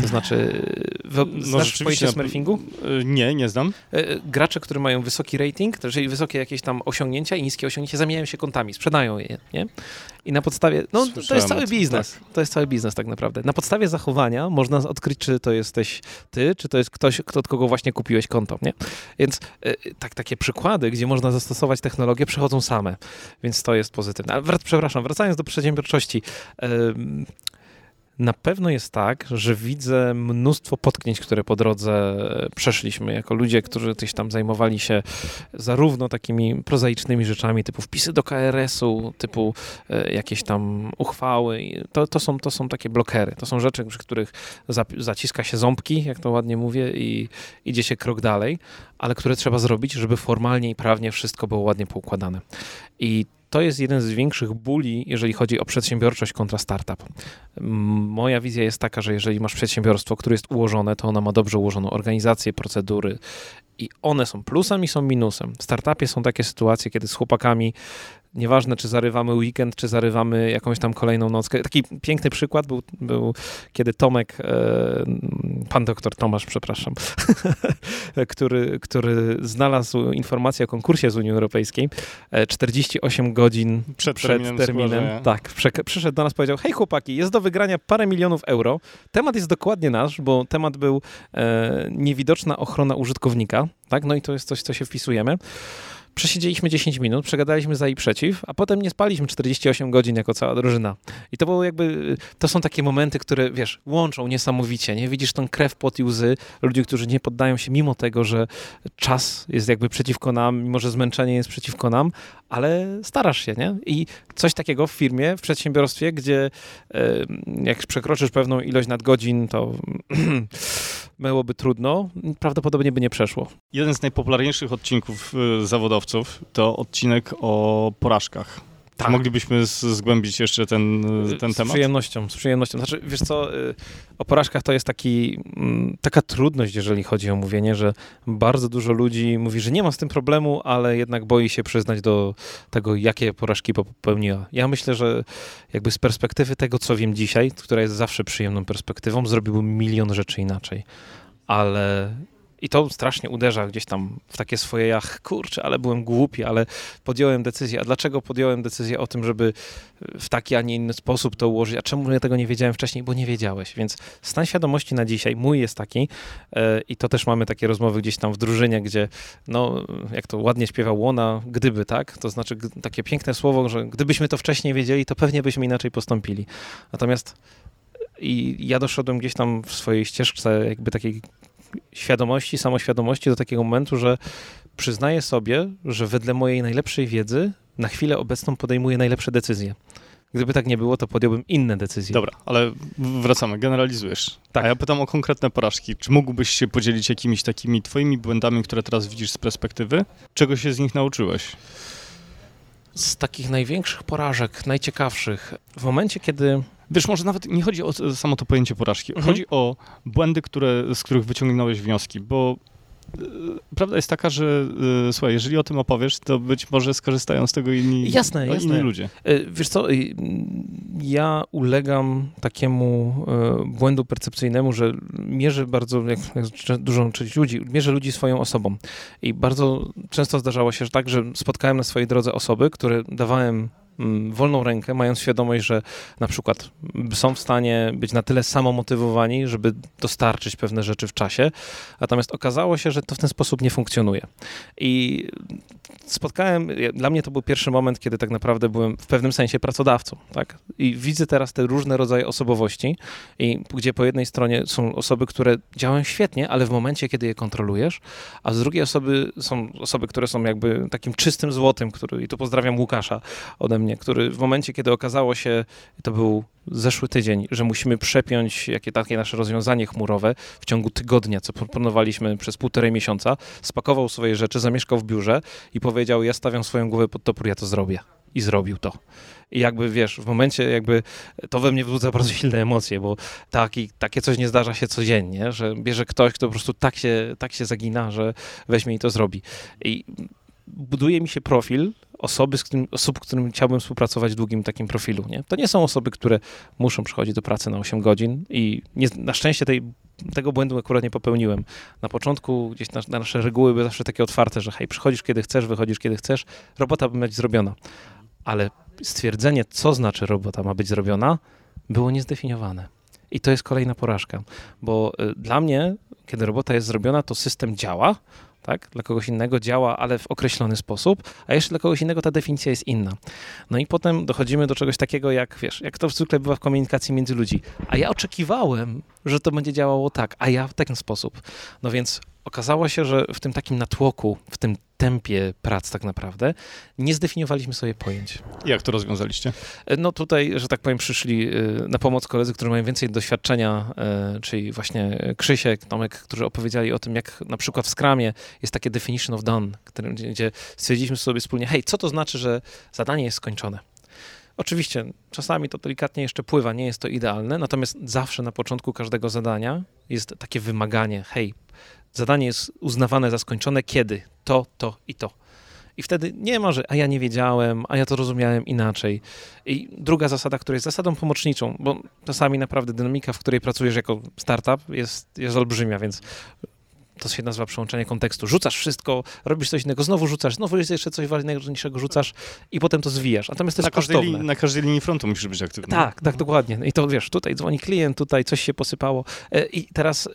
To znaczy, w, no, znasz pojęcie smurfingu? E, nie, nie znam. E, gracze, które mają wysoki rating, czyli wysokie jakieś tam osiągnięcia i niskie osiągnięcia, zamieniają się kontami, sprzedają je, nie? I na podstawie, no Słyszałem to jest cały biznes, tak. to jest cały biznes tak naprawdę. Na podstawie zachowania można odkryć, czy to jesteś ty, czy to jest ktoś, kto, od kogo właśnie kupiłeś konto, nie? Więc e, tak, takie przykłady, gdzie można zastosować technologię, przychodzą same, więc to jest pozytywne. Ale przepraszam, wracając do przedsiębiorczości, na pewno jest tak, że widzę mnóstwo potknięć, które po drodze przeszliśmy, jako ludzie, którzy gdzieś tam zajmowali się zarówno takimi prozaicznymi rzeczami, typu wpisy do KRS-u, typu e, jakieś tam uchwały. To, to, są, to są takie blokery. To są rzeczy, przy których zaciska się ząbki, jak to ładnie mówię, i idzie się krok dalej, ale które trzeba zrobić, żeby formalnie i prawnie wszystko było ładnie poukładane. I to jest jeden z większych bóli, jeżeli chodzi o przedsiębiorczość kontra startup. Moja wizja jest taka, że jeżeli masz przedsiębiorstwo, które jest ułożone, to ono ma dobrze ułożoną organizację, procedury i one są plusem i są minusem. W startupie są takie sytuacje, kiedy z chłopakami Nieważne, czy zarywamy weekend, czy zarywamy jakąś tam kolejną nockę. Taki piękny przykład był, był kiedy Tomek, e, pan doktor Tomasz, przepraszam, który, który znalazł informację o konkursie z Unii Europejskiej 48 e, godzin przed, przed terminem. terminem tak, przyszedł do nas powiedział, hej chłopaki, jest do wygrania parę milionów euro. Temat jest dokładnie nasz, bo temat był e, niewidoczna ochrona użytkownika. Tak? No i to jest coś, co się wpisujemy. Przesiedzieliśmy 10 minut, przegadaliśmy za i przeciw, a potem nie spaliśmy 48 godzin jako cała drużyna. I to było jakby, to są takie momenty, które, wiesz, łączą niesamowicie, nie? Widzisz tą krew, pot i łzy ludzi, którzy nie poddają się mimo tego, że czas jest jakby przeciwko nam, mimo że zmęczenie jest przeciwko nam, ale starasz się, nie? I coś takiego w firmie, w przedsiębiorstwie, gdzie jak przekroczysz pewną ilość nadgodzin, to byłoby trudno, prawdopodobnie by nie przeszło. Jeden z najpopularniejszych odcinków y, zawodowców to odcinek o porażkach. Tak. Moglibyśmy zgłębić jeszcze ten, ten temat? Z przyjemnością, z przyjemnością. Znaczy, wiesz co, y, o porażkach to jest taki, mm, taka trudność, jeżeli chodzi o mówienie, że bardzo dużo ludzi mówi, że nie ma z tym problemu, ale jednak boi się przyznać do tego, jakie porażki popełniła. Ja myślę, że jakby z perspektywy tego, co wiem dzisiaj, która jest zawsze przyjemną perspektywą, zrobiłbym milion rzeczy inaczej. Ale i to strasznie uderza gdzieś tam w takie swoje, jach, kurczę, ale byłem głupi, ale podjąłem decyzję. A dlaczego podjąłem decyzję o tym, żeby w taki, a nie inny sposób to ułożyć? A czemu ja tego nie wiedziałem wcześniej? Bo nie wiedziałeś. Więc stan świadomości na dzisiaj mój jest taki yy, i to też mamy takie rozmowy gdzieś tam w drużynie, gdzie no, jak to ładnie śpiewa Łona, gdyby, tak? To znaczy takie piękne słowo, że gdybyśmy to wcześniej wiedzieli, to pewnie byśmy inaczej postąpili. Natomiast i ja doszedłem gdzieś tam w swojej ścieżce jakby takiej świadomości, samoświadomości do takiego momentu, że przyznaję sobie, że wedle mojej najlepszej wiedzy na chwilę obecną podejmuję najlepsze decyzje. Gdyby tak nie było, to podjąłbym inne decyzje. Dobra, ale wracamy, generalizujesz. Tak. A ja pytam o konkretne porażki. Czy mógłbyś się podzielić jakimiś takimi twoimi błędami, które teraz widzisz z perspektywy? Czego się z nich nauczyłeś? Z takich największych porażek, najciekawszych, w momencie, kiedy Wiesz, może nawet nie chodzi o samo to pojęcie porażki. Mhm. Chodzi o błędy, które, z których wyciągnąłeś wnioski, bo e, prawda jest taka, że e, słuchaj, jeżeli o tym opowiesz, to być może skorzystają z tego inni, jasne, no, jasne. inni ludzie. E, wiesz co, ja ulegam takiemu błędu percepcyjnemu, że mierzę bardzo, jak dużą część ludzi, mierzę ludzi swoją osobą. I bardzo często zdarzało się że tak, że spotkałem na swojej drodze osoby, które dawałem wolną rękę, mając świadomość, że na przykład są w stanie być na tyle samomotywowani, żeby dostarczyć pewne rzeczy w czasie, natomiast okazało się, że to w ten sposób nie funkcjonuje. I spotkałem, dla mnie to był pierwszy moment, kiedy tak naprawdę byłem w pewnym sensie pracodawcą, tak? I widzę teraz te różne rodzaje osobowości, i gdzie po jednej stronie są osoby, które działają świetnie, ale w momencie, kiedy je kontrolujesz, a z drugiej osoby są osoby, które są jakby takim czystym złotym, który, i tu pozdrawiam Łukasza ode mnie, który w momencie, kiedy okazało się, to był zeszły tydzień, że musimy przepiąć jakie takie nasze rozwiązanie chmurowe w ciągu tygodnia, co proponowaliśmy przez półtorej miesiąca, spakował swoje rzeczy, zamieszkał w biurze i powiedział, ja stawiam swoją głowę pod topór, ja to zrobię. I zrobił to. I jakby wiesz, w momencie jakby to we mnie wzbudza bardzo silne emocje, bo taki, takie coś nie zdarza się codziennie, że bierze ktoś, kto po prostu tak się, tak się zagina, że weźmie i to zrobi. I buduje mi się profil osoby, z którym, osób, z którymi chciałbym współpracować w długim takim profilu. Nie? To nie są osoby, które muszą przychodzić do pracy na 8 godzin i nie, na szczęście tej, tego błędu akurat nie popełniłem. Na początku gdzieś na, na nasze reguły były zawsze takie otwarte, że hej, przychodzisz kiedy chcesz, wychodzisz kiedy chcesz, robota ma być zrobiona. Ale stwierdzenie, co znaczy robota ma być zrobiona, było niezdefiniowane. I to jest kolejna porażka, bo y, dla mnie, kiedy robota jest zrobiona, to system działa, tak? Dla kogoś innego działa, ale w określony sposób, a jeszcze dla kogoś innego ta definicja jest inna. No i potem dochodzimy do czegoś takiego, jak wiesz, jak to zwykle bywa w komunikacji między ludzi. A ja oczekiwałem, że to będzie działało tak, a ja w ten sposób. No więc okazało się, że w tym takim natłoku, w tym tempie prac tak naprawdę, nie zdefiniowaliśmy sobie pojęć. Jak to rozwiązaliście? E, no tutaj, że tak powiem, przyszli e, na pomoc koledzy, którzy mają więcej doświadczenia, e, czyli właśnie Krzysiek, Tomek, którzy opowiedzieli o tym, jak na przykład w Scrumie jest takie definition of done, gdzie stwierdziliśmy sobie wspólnie, hej, co to znaczy, że zadanie jest skończone? Oczywiście, czasami to delikatnie jeszcze pływa, nie jest to idealne, natomiast zawsze na początku każdego zadania jest takie wymaganie, hej, zadanie jest uznawane za skończone, kiedy? To, to i to. I wtedy nie ma, że a ja nie wiedziałem, a ja to rozumiałem inaczej. I druga zasada, która jest zasadą pomoczniczą, bo czasami naprawdę dynamika, w której pracujesz jako startup jest, jest olbrzymia, więc to się nazywa przełączenie kontekstu. Rzucasz wszystko, robisz coś innego, znowu rzucasz, znowu jeszcze coś ważniejszego rzucasz i potem to zwijasz. Natomiast to na jest kosztowne. na każdej linii frontu musisz być aktywny. Tak, tak, dokładnie. I to wiesz, tutaj dzwoni klient, tutaj coś się posypało e, i teraz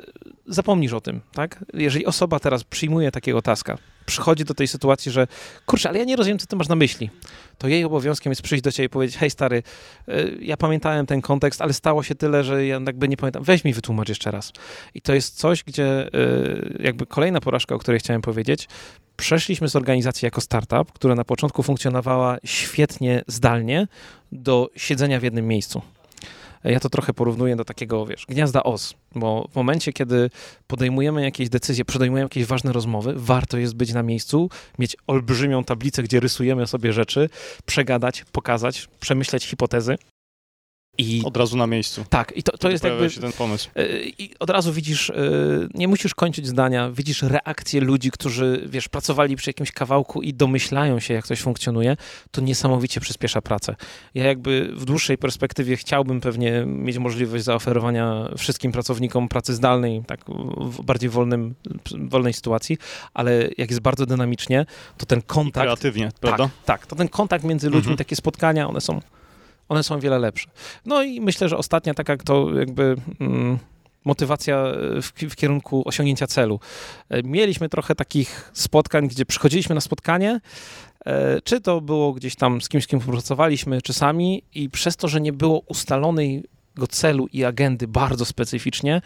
zapomnisz o tym, tak? Jeżeli osoba teraz przyjmuje takiego taska, przychodzi do tej sytuacji, że kurczę, ale ja nie rozumiem, co ty masz na myśli, to jej obowiązkiem jest przyjść do ciebie i powiedzieć, hej stary, y, ja pamiętałem ten kontekst, ale stało się tyle, że ja jakby nie pamiętam, weź mi wytłumacz jeszcze raz. I to jest coś, gdzie y, jakby kolejna porażka, o której chciałem powiedzieć, przeszliśmy z organizacji jako startup, która na początku funkcjonowała świetnie zdalnie, do siedzenia w jednym miejscu. Ja to trochę porównuję do takiego, wiesz, gniazda os, bo w momencie, kiedy podejmujemy jakieś decyzje, podejmujemy jakieś ważne rozmowy, warto jest być na miejscu, mieć olbrzymią tablicę, gdzie rysujemy sobie rzeczy, przegadać, pokazać, przemyśleć hipotezy i od razu na miejscu. Tak, i to, to jest jakby. się ten pomysł. E, I od razu widzisz, e, nie musisz kończyć zdania, widzisz reakcje ludzi, którzy, wiesz, pracowali przy jakimś kawałku i domyślają się, jak coś funkcjonuje, to niesamowicie przyspiesza pracę. Ja jakby w dłuższej perspektywie chciałbym pewnie mieć możliwość zaoferowania wszystkim pracownikom pracy zdalnej, tak w bardziej wolnym, wolnej sytuacji, ale jak jest bardzo dynamicznie, to ten kontakt. I kreatywnie, prawda? Tak, tak, to ten kontakt między ludźmi, mhm. takie spotkania, one są one są wiele lepsze. No i myślę, że ostatnia taka to jakby mm, motywacja w, w, kierunku osiągnięcia celu. E, mieliśmy trochę takich spotkań, gdzie przychodziliśmy na spotkanie, e, czy to było gdzieś tam z kimś, z kim współpracowaliśmy, czy sami i przez to, że nie było ustalonej go celu i agendy bardzo specyficznie,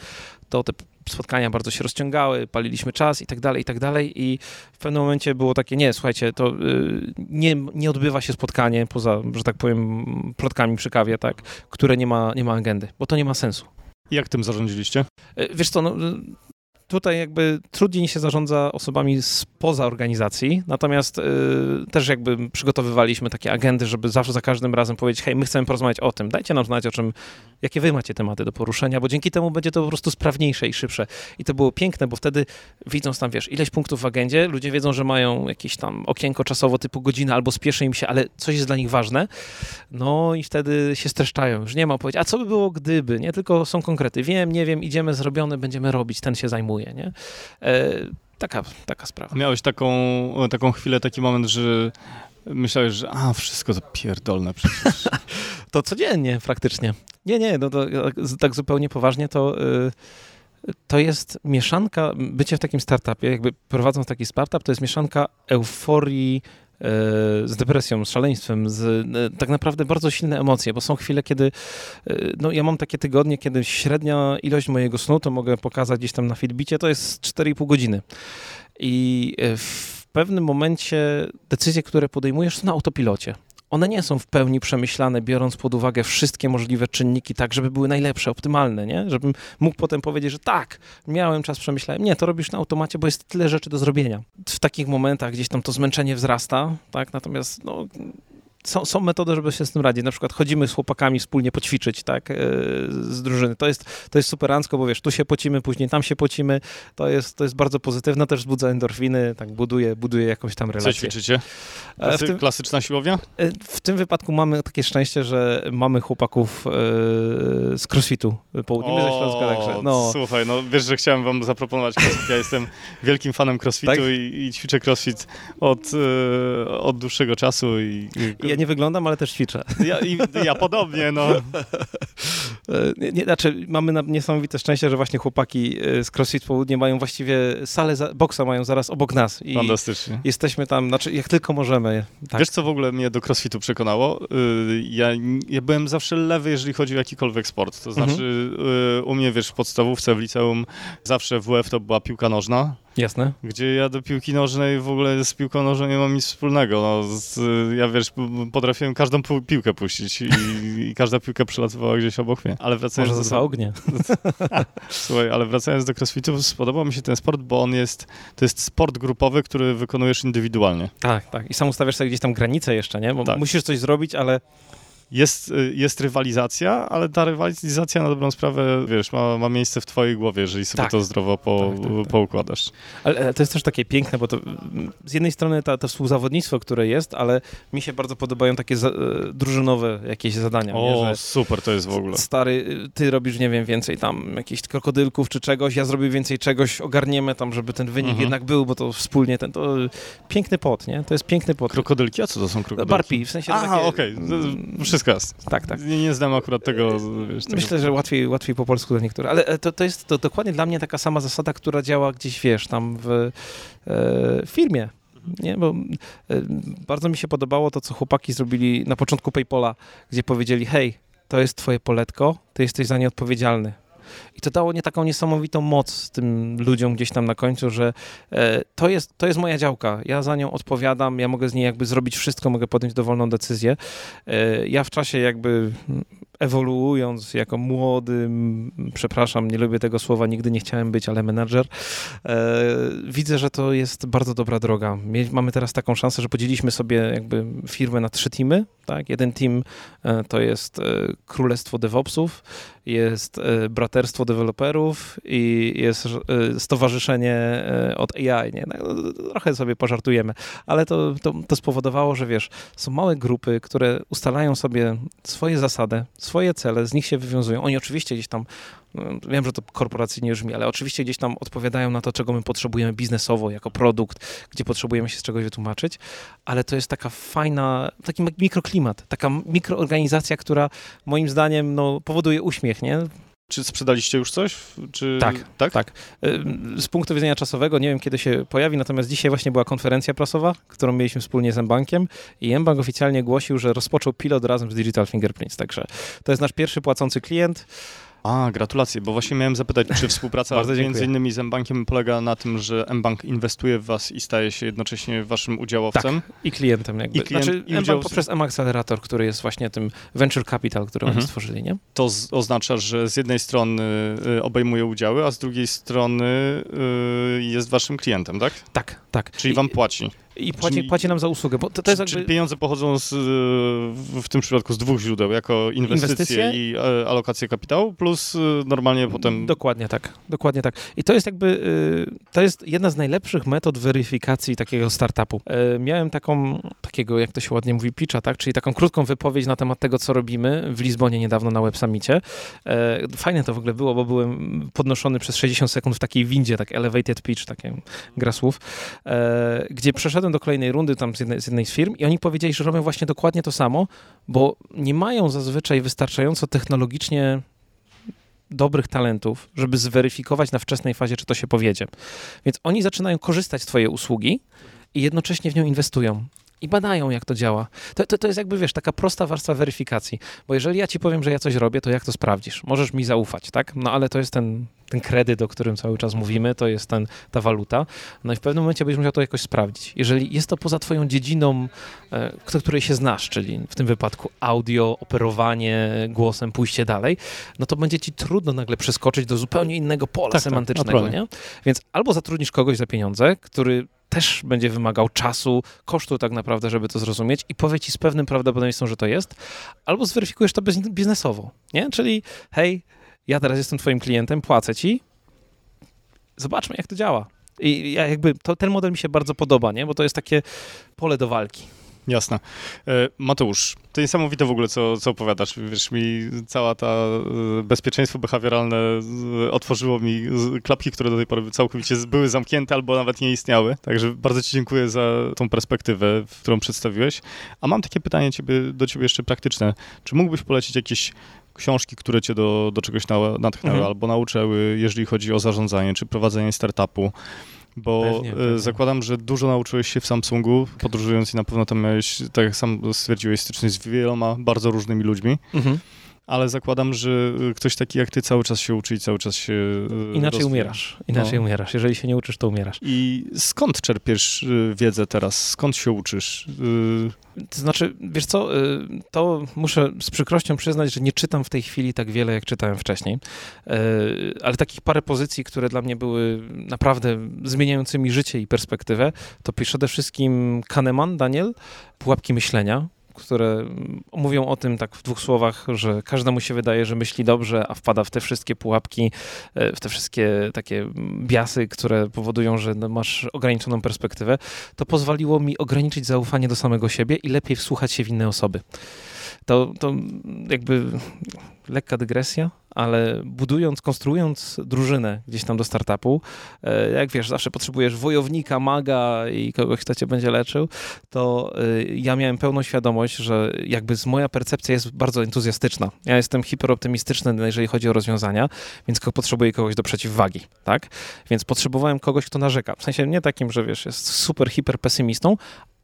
to te spotkania bardzo się rozciągały, paliliśmy czas i tak dalej, i tak dalej i w pewnym momencie było takie, nie, słuchajcie, to y, nie, nie odbywa się spotkanie poza, że tak powiem, plotkami przy kawie, tak, które nie ma, nie ma agendy, bo to nie ma sensu. Jak tym zarządziliście? Y, wiesz co, no, tutaj jakby trudniej się zarządza osobami spoza organizacji, natomiast y, też jakby przygotowywaliśmy takie agendy, żeby zawsze za każdym razem powiedzieć, hej, my chcemy porozmawiać o tym, dajcie nam znać o czym, jakie wy macie tematy do poruszenia, bo dzięki temu będzie to po prostu sprawniejsze i szybsze. I to było piękne, bo wtedy widząc tam, wiesz, ileś punktów w agendzie, ludzie wiedzą, że mają jakieś tam okienko czasowo typu godzina albo spieszy im się, ale coś jest dla nich ważne, no i wtedy się streszczają. Już nie ma powiedzieć, a co by było gdyby, nie? Tylko są konkrety. Wiem, nie wiem, idziemy zrobione, będziemy robić, ten się zajmuje, nie? E, taka, taka sprawa. Miałeś taką, taką chwilę, taki moment, że myślałeś, że a, wszystko to pierdolne przecież. to codziennie praktycznie. Nie, nie, no to tak zupełnie poważnie to... Y to jest mieszanka, bycie w takim startupie, jakby prowadząc taki startup, to jest mieszanka euforii e, z depresją, z szaleństwem, z e, tak naprawdę bardzo silne emocje, bo są chwile, kiedy no ja mam takie tygodnie, kiedy średnia ilość mojego snu, to mogę pokazać gdzieś tam na Fitbicie, to jest 4,5 godziny. I w pewnym momencie decyzje, które podejmujesz są na autopilocie one nie są w pełni przemyślane, biorąc pod uwagę wszystkie możliwe czynniki, tak, żeby były najlepsze, optymalne, nie? Żebym mógł potem powiedzieć, że tak, miałem czas, przemyślałem. Nie, to robisz na automacie, bo jest tyle rzeczy do zrobienia. W takich momentach gdzieś tam to zmęczenie wzrasta, tak, natomiast no, są, są metody, żeby się z tym radzić. Na przykład chodzimy z chłopakami wspólnie poćwiczyć, tak, e, z drużyny. To jest, to jest superancko, bo wiesz, tu się pocimy, później tam się pocimy. To jest, to jest bardzo pozytywne, też wzbudza endorfiny, tak, buduje, buduje jakąś tam relację. Co ćwiczycie? E, Klasy, tym, klasyczna siłownia? E, w tym wypadku mamy takie szczęście, że mamy chłopaków z crossfitu południowego ze Śląska, także no. Słuchaj, no wiesz, że chciałem wam zaproponować crossfit. Ja jestem wielkim fanem crossfitu tak? i, i, ćwiczę crossfit od, od dłuższego czasu i, i ja nie wyglądam, ale też ćwiczę. Ja, i, ja podobnie, no. nie, nie, znaczy, mamy na, niesamowite szczęście, że właśnie chłopaki e, z CrossFit Południe mają właściwie salę za, boksa mają zaraz obok nas. I Fantastycznie. Jesteśmy tam, znaczy jak tylko możemy. Tak. Wiesz, co w ogóle mnie do CrossFitu przekonało? Y, ja, ja byłem zawsze lewy, jeżeli chodzi o jakikolwiek sport. To znaczy mhm. U mnie, wiesz, w podstawówce, w liceum zawsze WF to była piłka nożna. Jasne. Gdzie ja do piłki nożnej w ogóle z piłką nożną nie mam nic wspólnego. No, z, ja wiesz, potrafiłem każdą piłkę puścić i, i, każda piłka przelatywała gdzieś obok mnie. Ale wracając Może do... ognie. Słuchaj, ale wracając do crossfitu, spodobał mi się ten sport, bo on jest, to jest sport grupowy, który wykonujesz indywidualnie. Tak, tak. I sam ustawiasz sobie gdzieś tam granice jeszcze, nie? Bo tak. musisz coś zrobić, ale jest, y, jest rywalizacja, ale ta rywalizacja na dobrą sprawę, wiesz, ma, ma miejsce w twojej głowie, jeżeli sobie tak. to zdrowo po, tak, tak, tak. poukładasz. Ale to jest też takie piękne, bo to z jednej strony to, to współzawodnictwo, które jest, ale mi się bardzo podobają takie za, e, drużynowe jakieś zadania. O, nie, super to jest w ogóle. Stary, ty robisz, nie wiem, więcej tam jakichś krokodylków czy czegoś, ja zrobię więcej czegoś, ogarniemy tam, żeby ten wynik mhm. jednak był, bo to wspólnie ten, to piękny pot, nie? To jest piękny pot. Krokodylki? A co to są krokodylki? Barpi, w sensie Aha, okej. Okay Tak, tak. Nie, nie znam akurat tego. Wiesz, tego. Myślę, że łatwiej, łatwiej po polsku dla niektórych, ale e, to, to jest to dokładnie dla mnie taka sama zasada, która działa gdzieś, wiesz, tam w e, firmie. Nie, bo e, bardzo mi się podobało to, co chłopaki zrobili na początku PayPola, gdzie powiedzieli, hej, to jest twoje poletko, ty jesteś za nie odpowiedzialny. I to dało nie taką niesamowitą moc tym ludziom gdzieś tam na końcu, że e, to, jest, to jest moja działka, ja za nią odpowiadam, ja mogę z niej jakby zrobić wszystko, mogę podjąć dowolną decyzję. E, ja w czasie jakby ewoluując jako młody, przepraszam, nie lubię tego słowa, nigdy nie chciałem być, ale menadżer, e, widzę, że to jest bardzo dobra droga. Mamy teraz taką szansę, że podzieliliśmy sobie jakby firmę na trzy teamy, tak? Jeden team e, to jest e, Królestwo DevOpsów, jest e, Braterstwo Deweloperów i jest Stowarzyszenie od AI, nie? No, trochę sobie pożartujemy, ale to, to, to spowodowało, że wiesz, są małe grupy, które ustalają sobie swoje zasady, swoje cele, z nich się wywiązują. Oni oczywiście gdzieś tam, no, wiem, że to korporacyjnie brzmi, ale oczywiście gdzieś tam odpowiadają na to, czego my potrzebujemy biznesowo, jako produkt, gdzie potrzebujemy się z czegoś wytłumaczyć, ale to jest taka fajna, taki mikroklimat, taka mikroorganizacja, która moim zdaniem no, powoduje uśmiech, nie? Czy sprzedaliście już coś? Czy... Tak, tak, tak. Z punktu widzenia czasowego nie wiem, kiedy się pojawi, natomiast dzisiaj właśnie była konferencja prasowa, którą mieliśmy wspólnie z Mbankiem i Mbank oficjalnie głosił, że rozpoczął pilot razem z Digital Fingerprints, także to jest nasz pierwszy płacący klient. A, gratulacje, bo właśnie miałem zapytać, czy współpraca między innymi z mBankiem polega na tym, że mBank inwestuje w was i staje się jednocześnie waszym udziałowcem? Tak, i klientem jakby. I klient, znaczy i mBank poprzez M-Accelerator, który jest właśnie tym venture capital, który mhm. oni stworzyli, nie? To z, oznacza, że z jednej strony y, obejmuje udziały, a z drugiej strony y, jest waszym klientem, tak? Tak, tak. Czyli wam płaci. I płaci, czyli, płaci nam za usługę. Bo to, to jest jakby... pieniądze pochodzą z, w tym przypadku z dwóch źródeł, jako inwestycje, inwestycje? i e, alokacje kapitału, plus e, normalnie potem... Dokładnie tak, dokładnie tak. I to jest jakby, e, to jest jedna z najlepszych metod weryfikacji takiego startupu. Miałem taką, takiego, jak to się ładnie mówi, pitcha, tak? czyli taką krótką wypowiedź na temat tego, co robimy w Lizbonie niedawno na Web Summicie. Fajne to w ogóle było, bo byłem podnoszony przez 60 sekund w takiej windzie, tak elevated pitch, takie gra słów, gdzie przeszedłem do kolejnej rundy tam z jednej, z jednej z firm i oni powiedzieli, że robią właśnie dokładnie to samo, bo nie mają zazwyczaj wystarczająco technologicznie dobrych talentów, żeby zweryfikować na wczesnej fazie, czy to się powiedzie. Więc oni zaczynają korzystać z twojej usługi i jednocześnie w nią inwestują i badają, jak to działa. To, to, to jest jakby, wiesz, taka prosta warstwa weryfikacji, bo jeżeli ja ci powiem, że ja coś robię, to jak to sprawdzisz? Możesz mi zaufać, tak? No ale to jest ten, ten kredyt, o którym cały czas mówimy, to jest ten, ta waluta. No i w pewnym momencie będziesz musiał to jakoś sprawdzić. Jeżeli jest to poza twoją dziedziną, e, której się znasz, czyli w tym wypadku audio, operowanie głosem, pójście dalej, no to będzie ci trudno nagle przeskoczyć do zupełnie innego pola tak, tak semantycznego, tak, nie? Więc albo zatrudnisz kogoś za pieniądze, który też będzie wymagał czasu, kosztu tak naprawdę, żeby to zrozumieć i powie ci z pewnym prawdopodobieństwem, że to jest, albo zweryfikujesz to biznesowo, nie? Czyli hej, ja teraz jestem twoim klientem, płacę ci, zobaczmy jak to działa. I ja jakby to, ten model mi się bardzo podoba, nie? Bo to jest takie pole do walki. Jasne. E, Mateusz, to niesamowite w ogóle, co, co opowiadasz. Wiesz, mi cała ta e, bezpieczeństwo behawioralne otworzyło mi klapki, które do tej pory całkowicie były zamknięte albo nawet nie istniały. Także bardzo Ci dziękuję za tą perspektywę, którą przedstawiłeś. A mam takie pytanie ciebie, do Ciebie jeszcze praktyczne. Czy mógłbyś polecić jakieś książki, które cię do, do czegoś natchnęły mhm. albo nauczyły, jeżeli chodzi o zarządzanie czy prowadzenie startupu? Bo pewnie, e, pewnie. zakładam, że dużo nauczyłeś się w Samsungu, podróżując i na pewno tam miałeś, tak jak sam stwierdziłeś, styczność z wieloma bardzo różnymi ludźmi. Mhm. Ale zakładam, że ktoś taki jak ty cały czas się uczy i cały czas się Inaczej rozwija. umierasz. Inaczej no. umierasz. Jeżeli się nie uczysz, to umierasz. I skąd czerpiesz wiedzę teraz? Skąd się uczysz? To znaczy, wiesz co, to muszę z przykrością przyznać, że nie czytam w tej chwili tak wiele, jak czytałem wcześniej, ale takich parę pozycji, które dla mnie były naprawdę zmieniającymi życie i perspektywę, to przede wszystkim Kahneman, Daniel, Pułapki myślenia, które mówią o tym tak w dwóch słowach, że każdemu się wydaje, że myśli dobrze, a wpada w te wszystkie pułapki, e, w te wszystkie takie biasy, które powodują, że no, masz ograniczoną perspektywę, to pozwoliło mi ograniczyć zaufanie do samego siebie i lepiej wsłuchać się w inne osoby. To, to jakby lekka dygresja, ale budując, konstruując drużynę gdzieś tam do startupu, e, jak wiesz, zawsze potrzebujesz wojownika, maga i kogoś, kto cię będzie leczył, to e, ja miałem pełną świadomość, że jakby z moja percepcja jest bardzo entuzjastyczna. Ja jestem hiperoptymistyczny, jeżeli chodzi o rozwiązania, więc potrzebuję kogoś do przeciwwagi, tak? Więc potrzebowałem kogoś, kto narzeka. W sensie nie takim, że wiesz, jest super, hiper pesymistą,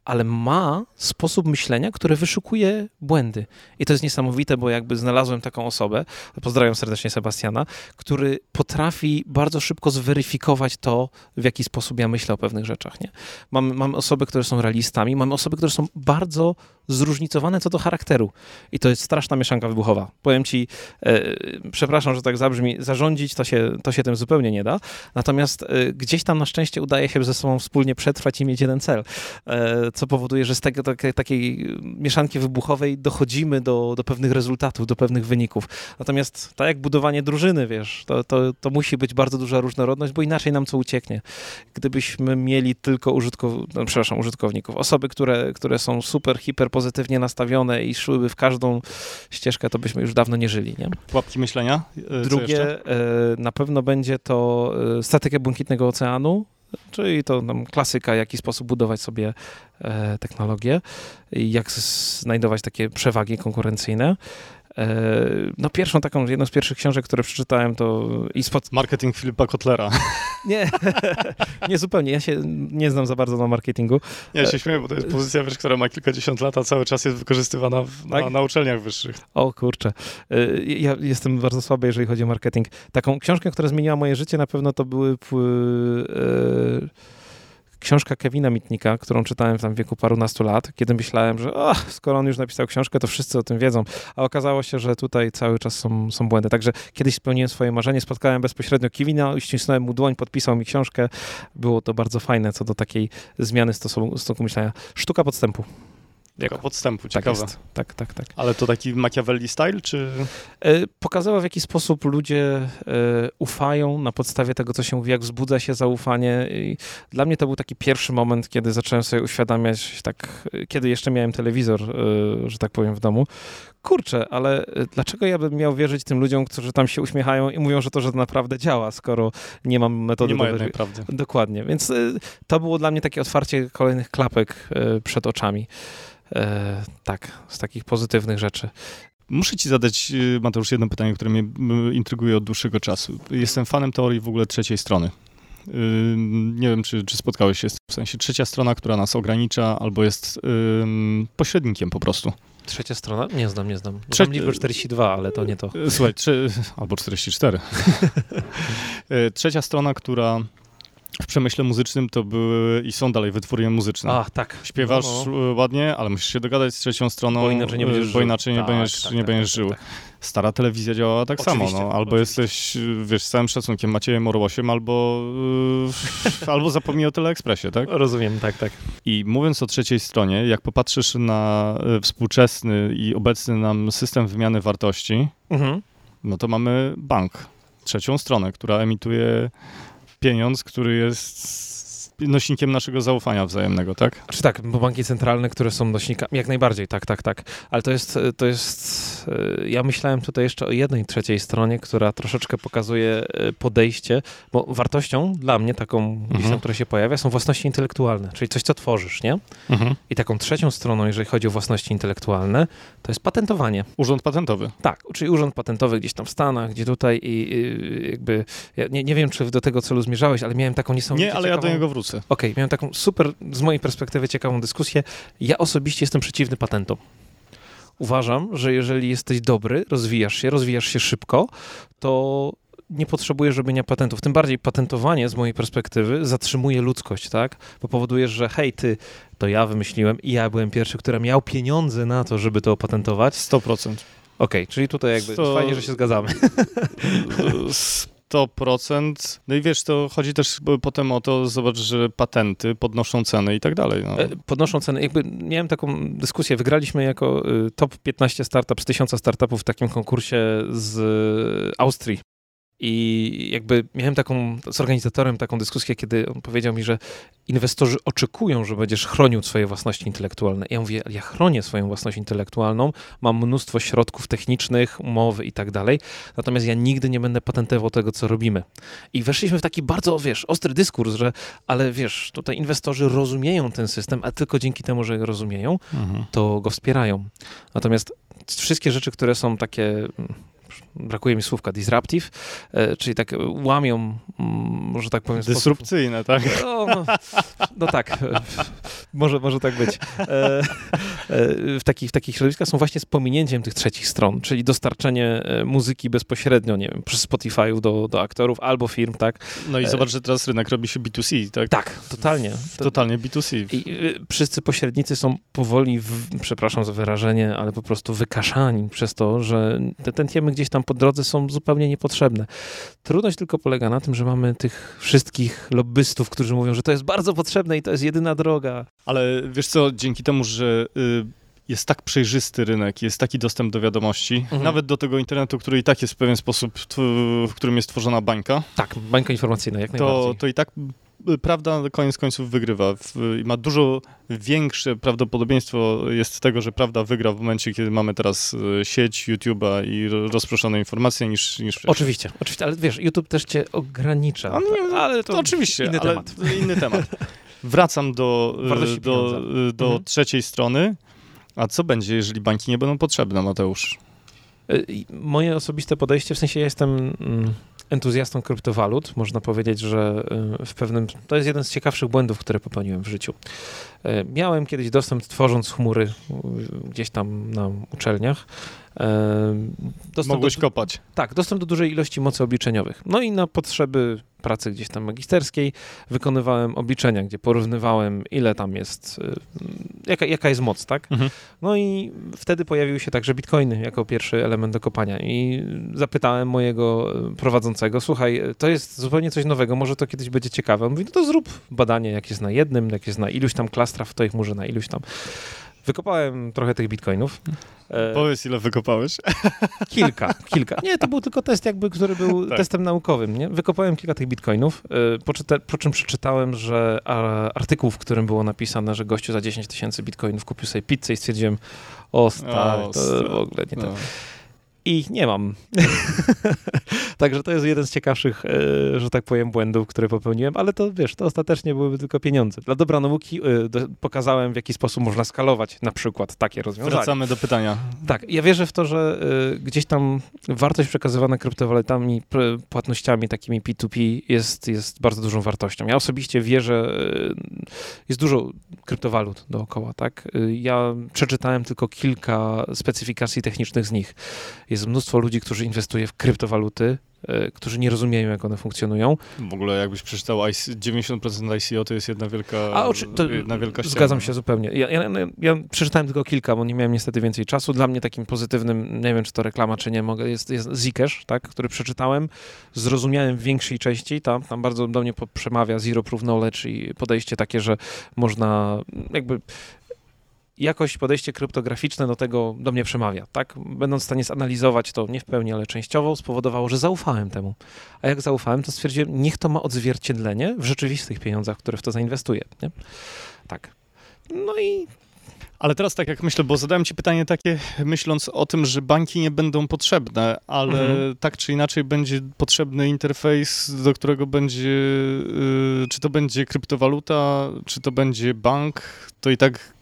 ale ma sposób myślenia, który wyszukuje błędy. I to jest niesamowite, bo jakby znalazłem taką osobę, pozdrawiam serdecznie Sebastiana, który potrafi bardzo szybko zweryfikować to, w jaki sposób ja myślę o pewnych rzeczach. Nie? Mam, mam osoby, które są realistami, mamy osoby, które są bardzo zróżnicowane co do charakteru. I to jest straszna mieszanka wybuchowa. Powiem ci, e, przepraszam, że tak zabrzmi, zarządzić to się, to się tym zupełnie nie da. Natomiast e, gdzieś tam na szczęście udaje się ze sobą wspólnie przetrwać i mieć jeden cel, e, co powoduje, że z tego, takiej, takiej mieszanki wybuchowej dochodzimy do, do pewnych rezultatów, do pewnych wyników. Natomiast tak jak budowanie drużyny, wiesz, to, to, to musi być bardzo duża różnorodność, bo inaczej nam co ucieknie. Gdybyśmy mieli tylko użytkowników, no, przepraszam, użytkowników, osoby, które, które są super, hiper pozytywnie nastawione i szłyby w każdą ścieżkę, to byśmy już dawno nie żyli, nie? Pułapki myślenia? E, co Drugie, e, na pewno będzie to e, statyka błękitnego oceanu, czyli to nam klasyka, w jaki sposób budować sobie technologię i jak znajdować takie przewagi konkurencyjne. E, no pierwszą taką, jedną z pierwszych książek, które przeczytałem to... I spod... Marketing Filipa Kotlera. Nie, nie zupełnie, ja się nie znam za bardzo na marketingu. Nie, ja się śmieję, bo to jest pozycja, wiesz, która ma kilkadziesiąt lat, a cały czas jest wykorzystywana w, tak? na, na, uczelniach wyższych. O kurczę, e, ja jestem bardzo słaby, jeżeli chodzi o marketing. Taką książkę, która zmieniła moje życie, na pewno to były... Yy, książka Kevina Mitnika, którą czytałem tam w wieku parunastu lat, kiedy myślałem, że oh, skoro on już napisał książkę, to wszyscy o tym wiedzą, a okazało się, że tutaj cały czas są, są błędy. Także kiedyś spełniłem swoje marzenie, spotkałem bezpośrednio Kevina, ścisnąłem mu dłoń, podpisał mi książkę. Było to bardzo fajne co do takiej zmiany stosunku, stosunku myślenia. Sztuka podstępu. Jako podstępu, ciekawe. Tak, tak, tak, tak. Ale to taki Machiavelli style, czy... E, pokazała w jaki sposób ludzie e, ufają na podstawie tego, co się mówi, jak wzbudza się zaufanie. I dla mnie to był taki pierwszy moment, kiedy zacząłem sobie uświadamiać, tak, kiedy jeszcze miałem telewizor, e, że tak powiem, w domu. Kurczę, ale dlaczego ja bym miał wierzyć tym ludziom, którzy tam się uśmiechają i mówią, że to, że to naprawdę działa, skoro nie mam metody... Nie ma jednej prawdy. Dokładnie, więc to było dla mnie takie otwarcie kolejnych klapek przed oczami. E, tak, z takich pozytywnych rzeczy. Muszę ci zadać, y, Mateusz, jedno pytanie, które mnie intryguje od dłuższego czasu. Jestem fanem teorii w ogóle trzeciej strony. Y, nie wiem, czy, czy spotkałeś się z tym, w sensie trzecia strona, która nas ogranicza, albo jest pośrednikiem po prostu. Trzecia strona? Nie znam, nie znam. Trze... Mam liczbę 42, ale to nie to. Słuchaj, trzy... albo 44. Trzecia strona, która w przemyśle muzycznym to były i są dalej wytwórnie muzyczne. Ach, tak. Śpiewasz no, no. ładnie, ale musisz się dogadać z trzecią stroną, bo inaczej nie będziesz, bo inaczej nie tak, będziesz, tak, nie tak, będziesz tak, żył. Tak. Stara telewizja działała tak oczywiście, samo, no. albo oczywiście. jesteś, wiesz, z całym szacunkiem Maciejem Orłosiem, albo, yy, albo zapomnij o Teleekspresie, tak? Rozumiem, tak, tak. I mówiąc o trzeciej stronie, jak popatrzysz na współczesny i obecny nam system wymiany wartości, mhm. no to mamy bank, trzecią stronę, która emituje pieniądz, który jest nośnikiem naszego zaufania wzajemnego, tak? Czy tak, bo banki centralne, które są nośnikami, jak najbardziej, tak, tak, tak. Ale to jest, to jest, e, ja myślałem tutaj jeszcze o jednej trzeciej stronie, która troszeczkę pokazuje e, podejście, bo wartością dla mnie, taką mhm. która się pojawia, są własności intelektualne, czyli coś, co tworzysz, nie? Mhm. I taką trzecią stroną, jeżeli chodzi o własności intelektualne, to jest patentowanie. Urząd patentowy. Tak, czyli urząd patentowy gdzieś tam w Stanach, gdzie tutaj i, i jakby, ja nie, nie wiem, czy do tego celu zmierzałeś, ale miałem taką niesamowitą... Nie, ale ciekawą... ja do niego wrócę. Okej, okay, miałem taką super, z mojej perspektywy ciekawą dyskusję. Ja osobiście jestem przeciwny patentom. Uważam, że jeżeli jesteś dobry, rozwijasz się, rozwijasz się szybko, to nie potrzebujesz robienia patentów. Tym bardziej patentowanie z mojej perspektywy zatrzymuje ludzkość, tak? Bo powodujesz, że hej, ty, to ja wymyśliłem i ja byłem pierwszy, który miał pieniądze na to, żeby to opatentować. 100%. Okej, okay, czyli tutaj jakby to... fajnie, że się zgadzamy. 100%. No i wiesz, to chodzi też potem o to, zobacz, że patenty podnoszą ceny i tak dalej. No. E, podnoszą ceny. Jakby miałem taką dyskusję. Wygraliśmy jako y, top 15 startup z 1000 startupów w takim konkursie z Austrii. I jakby miałem taką z organizatorem taką dyskusję, kiedy on powiedział mi, że inwestorzy oczekują, że będziesz chronił swoje własności intelektualne. Ja mówię, ja chronię swoją własność intelektualną, mam mnóstwo środków technicznych, umowy i tak dalej, natomiast ja nigdy nie będę patentował tego, co robimy. I weszliśmy w taki bardzo, wiesz, ostry dyskurs, że ale wiesz, tutaj inwestorzy rozumieją ten system, a tylko dzięki temu, że go rozumieją, mhm. to go wspierają. Natomiast wszystkie rzeczy, które są takie brakuje mi słówka, disruptive, e, czyli tak łamią, może tak powiem... Dysrupcyjne, sposób. tak? No, no, no, tak, może, może tak być. E, e, w takich, w takich środowiskach są właśnie z pominięciem tych trzecich stron, czyli dostarczenie muzyki bezpośrednio, nie wiem, przez Spotify'u do, do aktorów albo firm, tak? No i zobacz, że teraz rynek robi się B2C, tak? Tak, totalnie. Totalnie B2C. I wszyscy pośrednicy są powoli, w, przepraszam za wyrażenie, ale po prostu wykaszani przez to, że te tętniemy gdzieś tam po drodze są zupełnie niepotrzebne. Trudność tylko polega na tym, że mamy tych wszystkich lobbystów, którzy mówią, że to jest bardzo potrzebne i to jest jedyna droga. Ale wiesz co, dzięki temu, że y, jest tak przejrzysty rynek, jest taki dostęp do wiadomości, mhm. nawet do tego internetu, który i tak jest w pewien sposób, w którym jest tworzona bańka. Tak, bańka informacyjna, jak najbardziej. To, to i tak prawda koniec końców wygrywa. Ma dużo większe prawdopodobieństwo jest tego, że prawda wygra w momencie, kiedy mamy teraz e, sieć YouTube'a i rozproszone informacje niż, niż wcześniej. Oczywiście, oczywiście, ale wiesz, YouTube też cię ogranicza. Nie, ale to, to oczywiście, inny temat. Inny temat. Wracam do, e, do, e, do mhm. trzeciej strony. A co będzie, jeżeli banki nie będą potrzebne, Mateusz? Moje osobiste podejście, w sensie ja jestem mm, entuzjastą kryptowalut. Można powiedzieć, że w pewnym. To jest jeden z ciekawszych błędów, które popełniłem w życiu. E, miałem kiedyś dostęp, tworząc chmury gdzieś tam na uczelniach. Dostęp Mogłeś do, kopać. Tak, dostęp do dużej ilości mocy obliczeniowych. No i na potrzeby pracy gdzieś tam magisterskiej wykonywałem obliczenia, gdzie porównywałem, ile tam jest, y, jaka, jaka jest moc, tak? Mhm. No i wtedy pojawiły się także bitcoiny jako pierwszy element do kopania. I zapytałem mojego prowadzącego, słuchaj, to jest zupełnie coś nowego, może to kiedyś będzie ciekawe. On mówi, no to zrób badanie, jak jest na jednym, jak jest na iluś tam klastrach, to ich może na iluś tam. Wykopałem trochę tych bitcoinów. E, Powiedz, ile wykopałeś? Kilka, kilka. Nie, to był tylko test jakby, który był tak. testem naukowym, nie? Wykopałem kilka tych bitcoinów, e, po, po czym przeczytałem, że artykuł, w którym było napisane, że gościu za 10 tysięcy bitcoinów kupił sobie pizzę i stwierdziłem, o stary, to w ogóle nie no. to i nie mam. Także to jest jeden z ciekawszych, e, że tak powiem, błędów, które popełniłem, ale to wiesz, to ostatecznie byłyby tylko pieniądze. Dla dobra nauki e, pokazałem, w jaki sposób można skalować na przykład takie rozwiązania. Wracamy do pytania. Tak, ja wierzę w to, że e, gdzieś tam wartość przekazywana kryptowalutami, płatnościami takimi P2P jest, jest bardzo dużą wartością. Ja osobiście wierzę, jest dużo kryptowalut dookoła, tak? Ja przeczytałem tylko kilka specyfikacji technicznych z nich jest mnóstwo ludzi, którzy inwestuje w kryptowaluty, e, którzy nie rozumieją, jak one funkcjonują. W ogóle jakbyś przeczytał 90% ICO to jest jedna wielka A, oczy, jedna wielka ściana. Zgadzam się zupełnie. Ja, ja, ja, przeczytałem tylko kilka, bo nie miałem niestety więcej czasu. Dla mnie takim pozytywnym, nie wiem czy to reklama, czy nie, mogę, jest, jest Zcash, tak, który przeczytałem, zrozumiałem w większej części, tam, tam bardzo do mnie przemawia zero proof knowledge i podejście takie, że można jakby jakoś podejście kryptograficzne do tego do mnie przemawia, tak? Będąc w stanie zanalizować to nie w pełni, ale częściowo, spowodowało, że zaufałem temu. A jak zaufałem, to stwierdziłem, niech to ma odzwierciedlenie w rzeczywistych pieniądzach, które w to zainwestuję, nie? Tak. No i ale teraz tak jak myślę, bo zadałem ci pytanie takie, myśląc o tym, że banki nie będą potrzebne, ale mhm. tak czy inaczej będzie potrzebny interfejs, do którego będzie, yy, czy to będzie kryptowaluta, czy to będzie bank, to i tak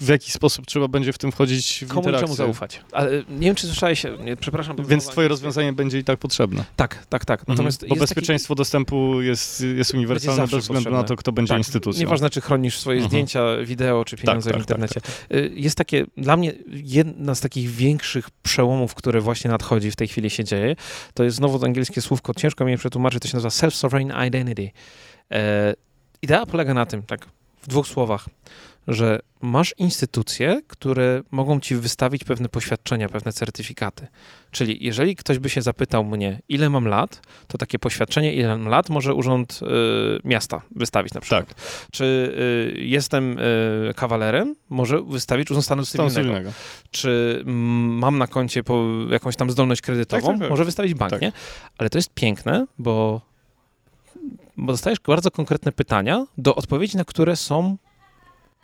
w jaki sposób trzeba będzie w tym wchodzić w Komu interakcję. czemu zaufać? Ale nie wiem, czy słyszałeś, nie, przepraszam. Więc twoje rozwiązanie będzie i tak potrzebne. Tak, tak, tak. Natomiast Mhm. Bo bezpieczeństwo dostępu jest, jest uniwersalne bez względu na potrzebne. to, kto będzie tak, instytucją. Nieważne, czy chronisz swoje Mhm. zdjęcia, wideo, czy pieniądze tak, w internecie. Y, Jest takie, dla mnie jedna z takich większych przełomów, które właśnie nadchodzi, w tej chwili się dzieje, to jest znowu to angielskie słówko, ciężko mi je przetłumaczyć, to się nazywa self-sovereign identity. E, idea polega na tym, tak, w dwóch słowach, że masz instytucje, które mogą ci wystawić pewne poświadczenia, pewne certyfikaty. Czyli jeżeli ktoś by się zapytał mnie, ile mam lat, to takie poświadczenie, ile mam lat, może urząd y, miasta wystawić na przykład. Czy y, jestem y, kawalerem, może wystawić urząd stanu Stanu cywilnego. cywilnego. Czy mam na koncie jakąś tam zdolność kredytową, Tak, tak, tak. może wystawić bank, Tak. nie? Ale to jest piękne, bo, bo dostajesz bardzo konkretne pytania, do odpowiedzi na które są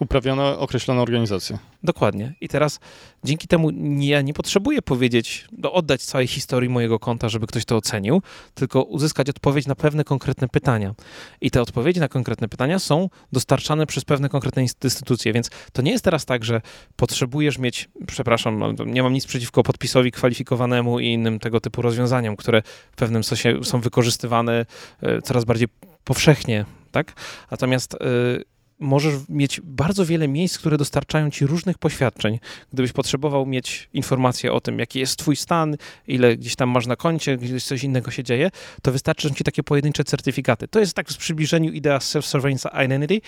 Uprawione określone organizacje. Dokładnie. I teraz dzięki temu ja nie potrzebuję powiedzieć, no, oddać całej historii mojego konta, żeby ktoś to ocenił, tylko uzyskać odpowiedź na pewne konkretne pytania. I te odpowiedzi na konkretne pytania są dostarczane przez pewne konkretne instytucje, więc to nie jest teraz tak, że potrzebujesz mieć, przepraszam, ale nie mam nic przeciwko podpisowi kwalifikowanemu i innym tego typu rozwiązaniom, które w pewnym sensie są wykorzystywane e, coraz bardziej powszechnie, tak? Natomiast e, możesz mieć bardzo wiele miejsc, które dostarczają ci różnych poświadczeń. Gdybyś potrzebował mieć informację o tym, jaki jest twój stan, ile gdzieś tam masz na koncie, gdzieś coś innego się dzieje, to wystarczą ci takie pojedyncze certyfikaty. To jest tak w przybliżeniu idea self-sovereign identity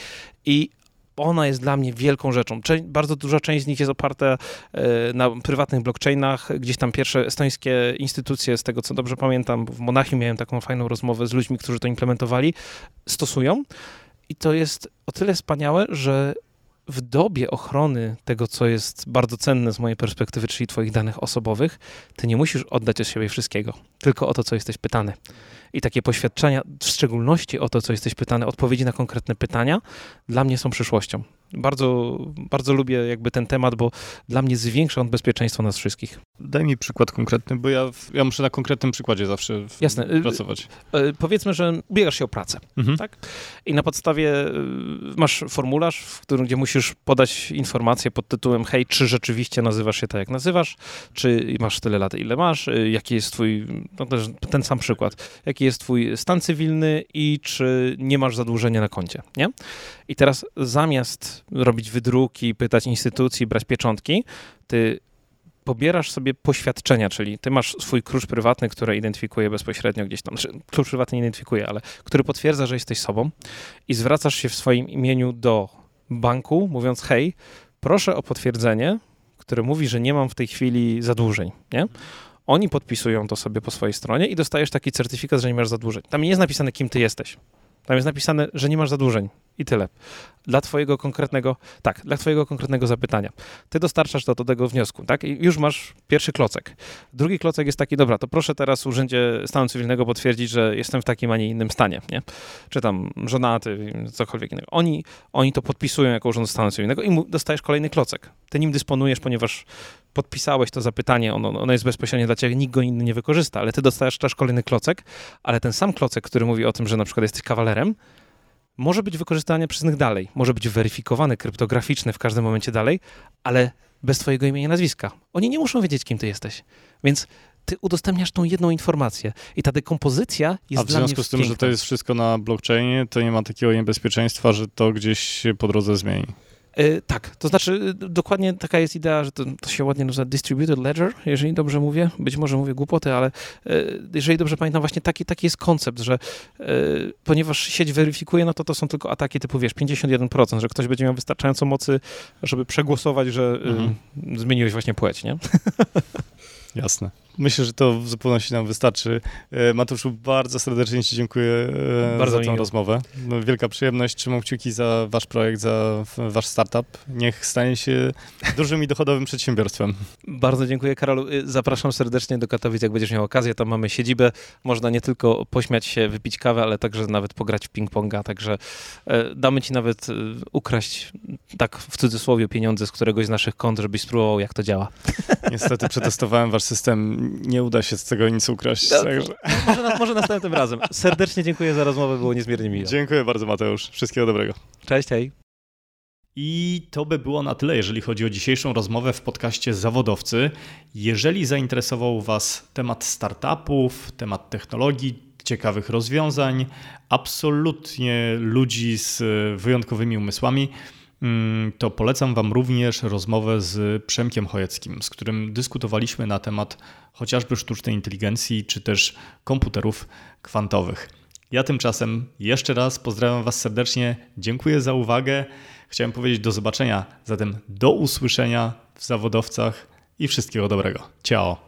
i ona jest dla mnie wielką rzeczą. Bardzo duża część z nich jest oparta e, na prywatnych blockchainach. Gdzieś tam pierwsze estońskie instytucje, z tego co dobrze pamiętam, w Monachium miałem taką fajną rozmowę z ludźmi, którzy to implementowali, stosują. I to jest o tyle wspaniałe, że w dobie ochrony tego, co jest bardzo cenne z mojej perspektywy, czyli Twoich danych osobowych, Ty nie musisz oddać od siebie wszystkiego, tylko o to, co jesteś pytany. I takie poświadczenia, w szczególności o to, co jesteś pytany, odpowiedzi na konkretne pytania, dla mnie są przyszłością. Bardzo, bardzo lubię jakby ten temat, bo dla mnie zwiększa on bezpieczeństwo nas wszystkich. Daj mi przykład konkretny, bo ja, ja muszę na konkretnym przykładzie zawsze Jasne. Y, pracować. E, powiedzmy, że ubiegasz się o pracę. Mhm. tak? I na podstawie y, masz formularz, w którym gdzie musisz podać informację pod tytułem hej, czy rzeczywiście nazywasz się tak, jak nazywasz, czy masz tyle lat, ile masz, y, jaki jest twój, no ten sam przykład, jaki jest twój stan cywilny i czy nie masz zadłużenia na koncie, nie? I teraz zamiast robić wydruki, pytać instytucji, brać pieczątki, ty pobierasz sobie poświadczenia, czyli ty masz swój klucz prywatny, który identyfikuje bezpośrednio gdzieś tam, znaczy klucz prywatny nie identyfikuje, ale który potwierdza, że jesteś sobą i zwracasz się w swoim imieniu do banku, mówiąc hej, proszę o potwierdzenie, które mówi, że nie mam w tej chwili zadłużeń, nie? Oni podpisują to sobie po swojej stronie i dostajesz taki certyfikat, że nie masz zadłużeń. Tam nie jest napisane, kim ty jesteś. Tam jest napisane, że nie masz zadłużeń i tyle. Dla twojego konkretnego, tak, dla twojego konkretnego zapytania. Ty dostarczasz to do tego wniosku, tak? I już masz pierwszy klocek. Drugi klocek jest taki, dobra, to proszę teraz Urzędzie Stanu Cywilnego potwierdzić, że jestem w takim, a nie innym stanie, nie? Czy tam żonaty, cokolwiek innego. Oni, oni to podpisują jako Urząd Stanu Cywilnego i dostajesz kolejny klocek. Ty nim dysponujesz, ponieważ podpisałeś to zapytanie, ono, ono jest bezpośrednio dla ciebie, nikt go inny nie wykorzysta, ale ty dostajesz też kolejny klocek, ale ten sam klocek, który mówi o tym, że na przykład jesteś kawalerem, może być wykorzystany przez nich dalej, może być weryfikowany, kryptograficzny w każdym momencie dalej, ale bez twojego imienia i nazwiska. Oni nie muszą wiedzieć, kim ty jesteś. Więc ty udostępniasz tą jedną informację i ta dekompozycja jest A w związku z tym, że to piękna. jest wszystko na blockchainie, to nie ma takiego niebezpieczeństwa, że to gdzieś się po drodze zmieni. E, tak, to znaczy e, dokładnie taka jest idea, że to, to się ładnie nazywa distributed ledger, jeżeli dobrze mówię. Być może mówię głupoty, ale e, jeżeli dobrze pamiętam, właśnie taki, taki jest koncept, że ponieważ sieć weryfikuje, no to to są tylko ataki typu, wiesz, 51%, że ktoś będzie miał wystarczająco mocy, żeby przegłosować, że Mhm. zmieniłeś właśnie płeć, nie? Jasne. Myślę, że to w zupełności nam wystarczy. E, Mateuszu, bardzo serdecznie Ci dziękuję e, Bardzo za tę rozmowę. No, wielka przyjemność. Trzymam kciuki za Wasz projekt, za Wasz startup. Niech stanie się dużym i dochodowym przedsiębiorstwem. Bardzo dziękuję, Karolu. Y, Zapraszam serdecznie do Katowic, jak będziesz miał okazję. Tam mamy siedzibę. Można nie tylko pośmiać się, wypić kawę, ale także nawet pograć w ping-ponga. Także e, damy ci nawet e, ukraść, tak w cudzysłowie, pieniądze z któregoś z naszych kont, żebyś spróbował, jak to działa. Niestety przetestowałem Wasz system. Nie uda się z tego nic ukraść. No, Także Może, na, może następnym razem. Serdecznie dziękuję za rozmowę, było niezmiernie miło. dziękuję bardzo, Mateusz. Wszystkiego dobrego. Cześć, hej. I to by było na tyle, jeżeli chodzi o dzisiejszą rozmowę w podcaście Zawodowcy. Jeżeli zainteresował Was temat startupów, temat technologii, ciekawych rozwiązań, absolutnie ludzi z wyjątkowymi umysłami, to polecam Wam również rozmowę z Przemkiem Chojeckim, z którym dyskutowaliśmy na temat chociażby sztucznej inteligencji czy też komputerów kwantowych. Ja tymczasem jeszcze raz pozdrawiam Was serdecznie, dziękuję za uwagę. Chciałem powiedzieć do zobaczenia, zatem do usłyszenia w zawodowcach i wszystkiego dobrego. Ciao.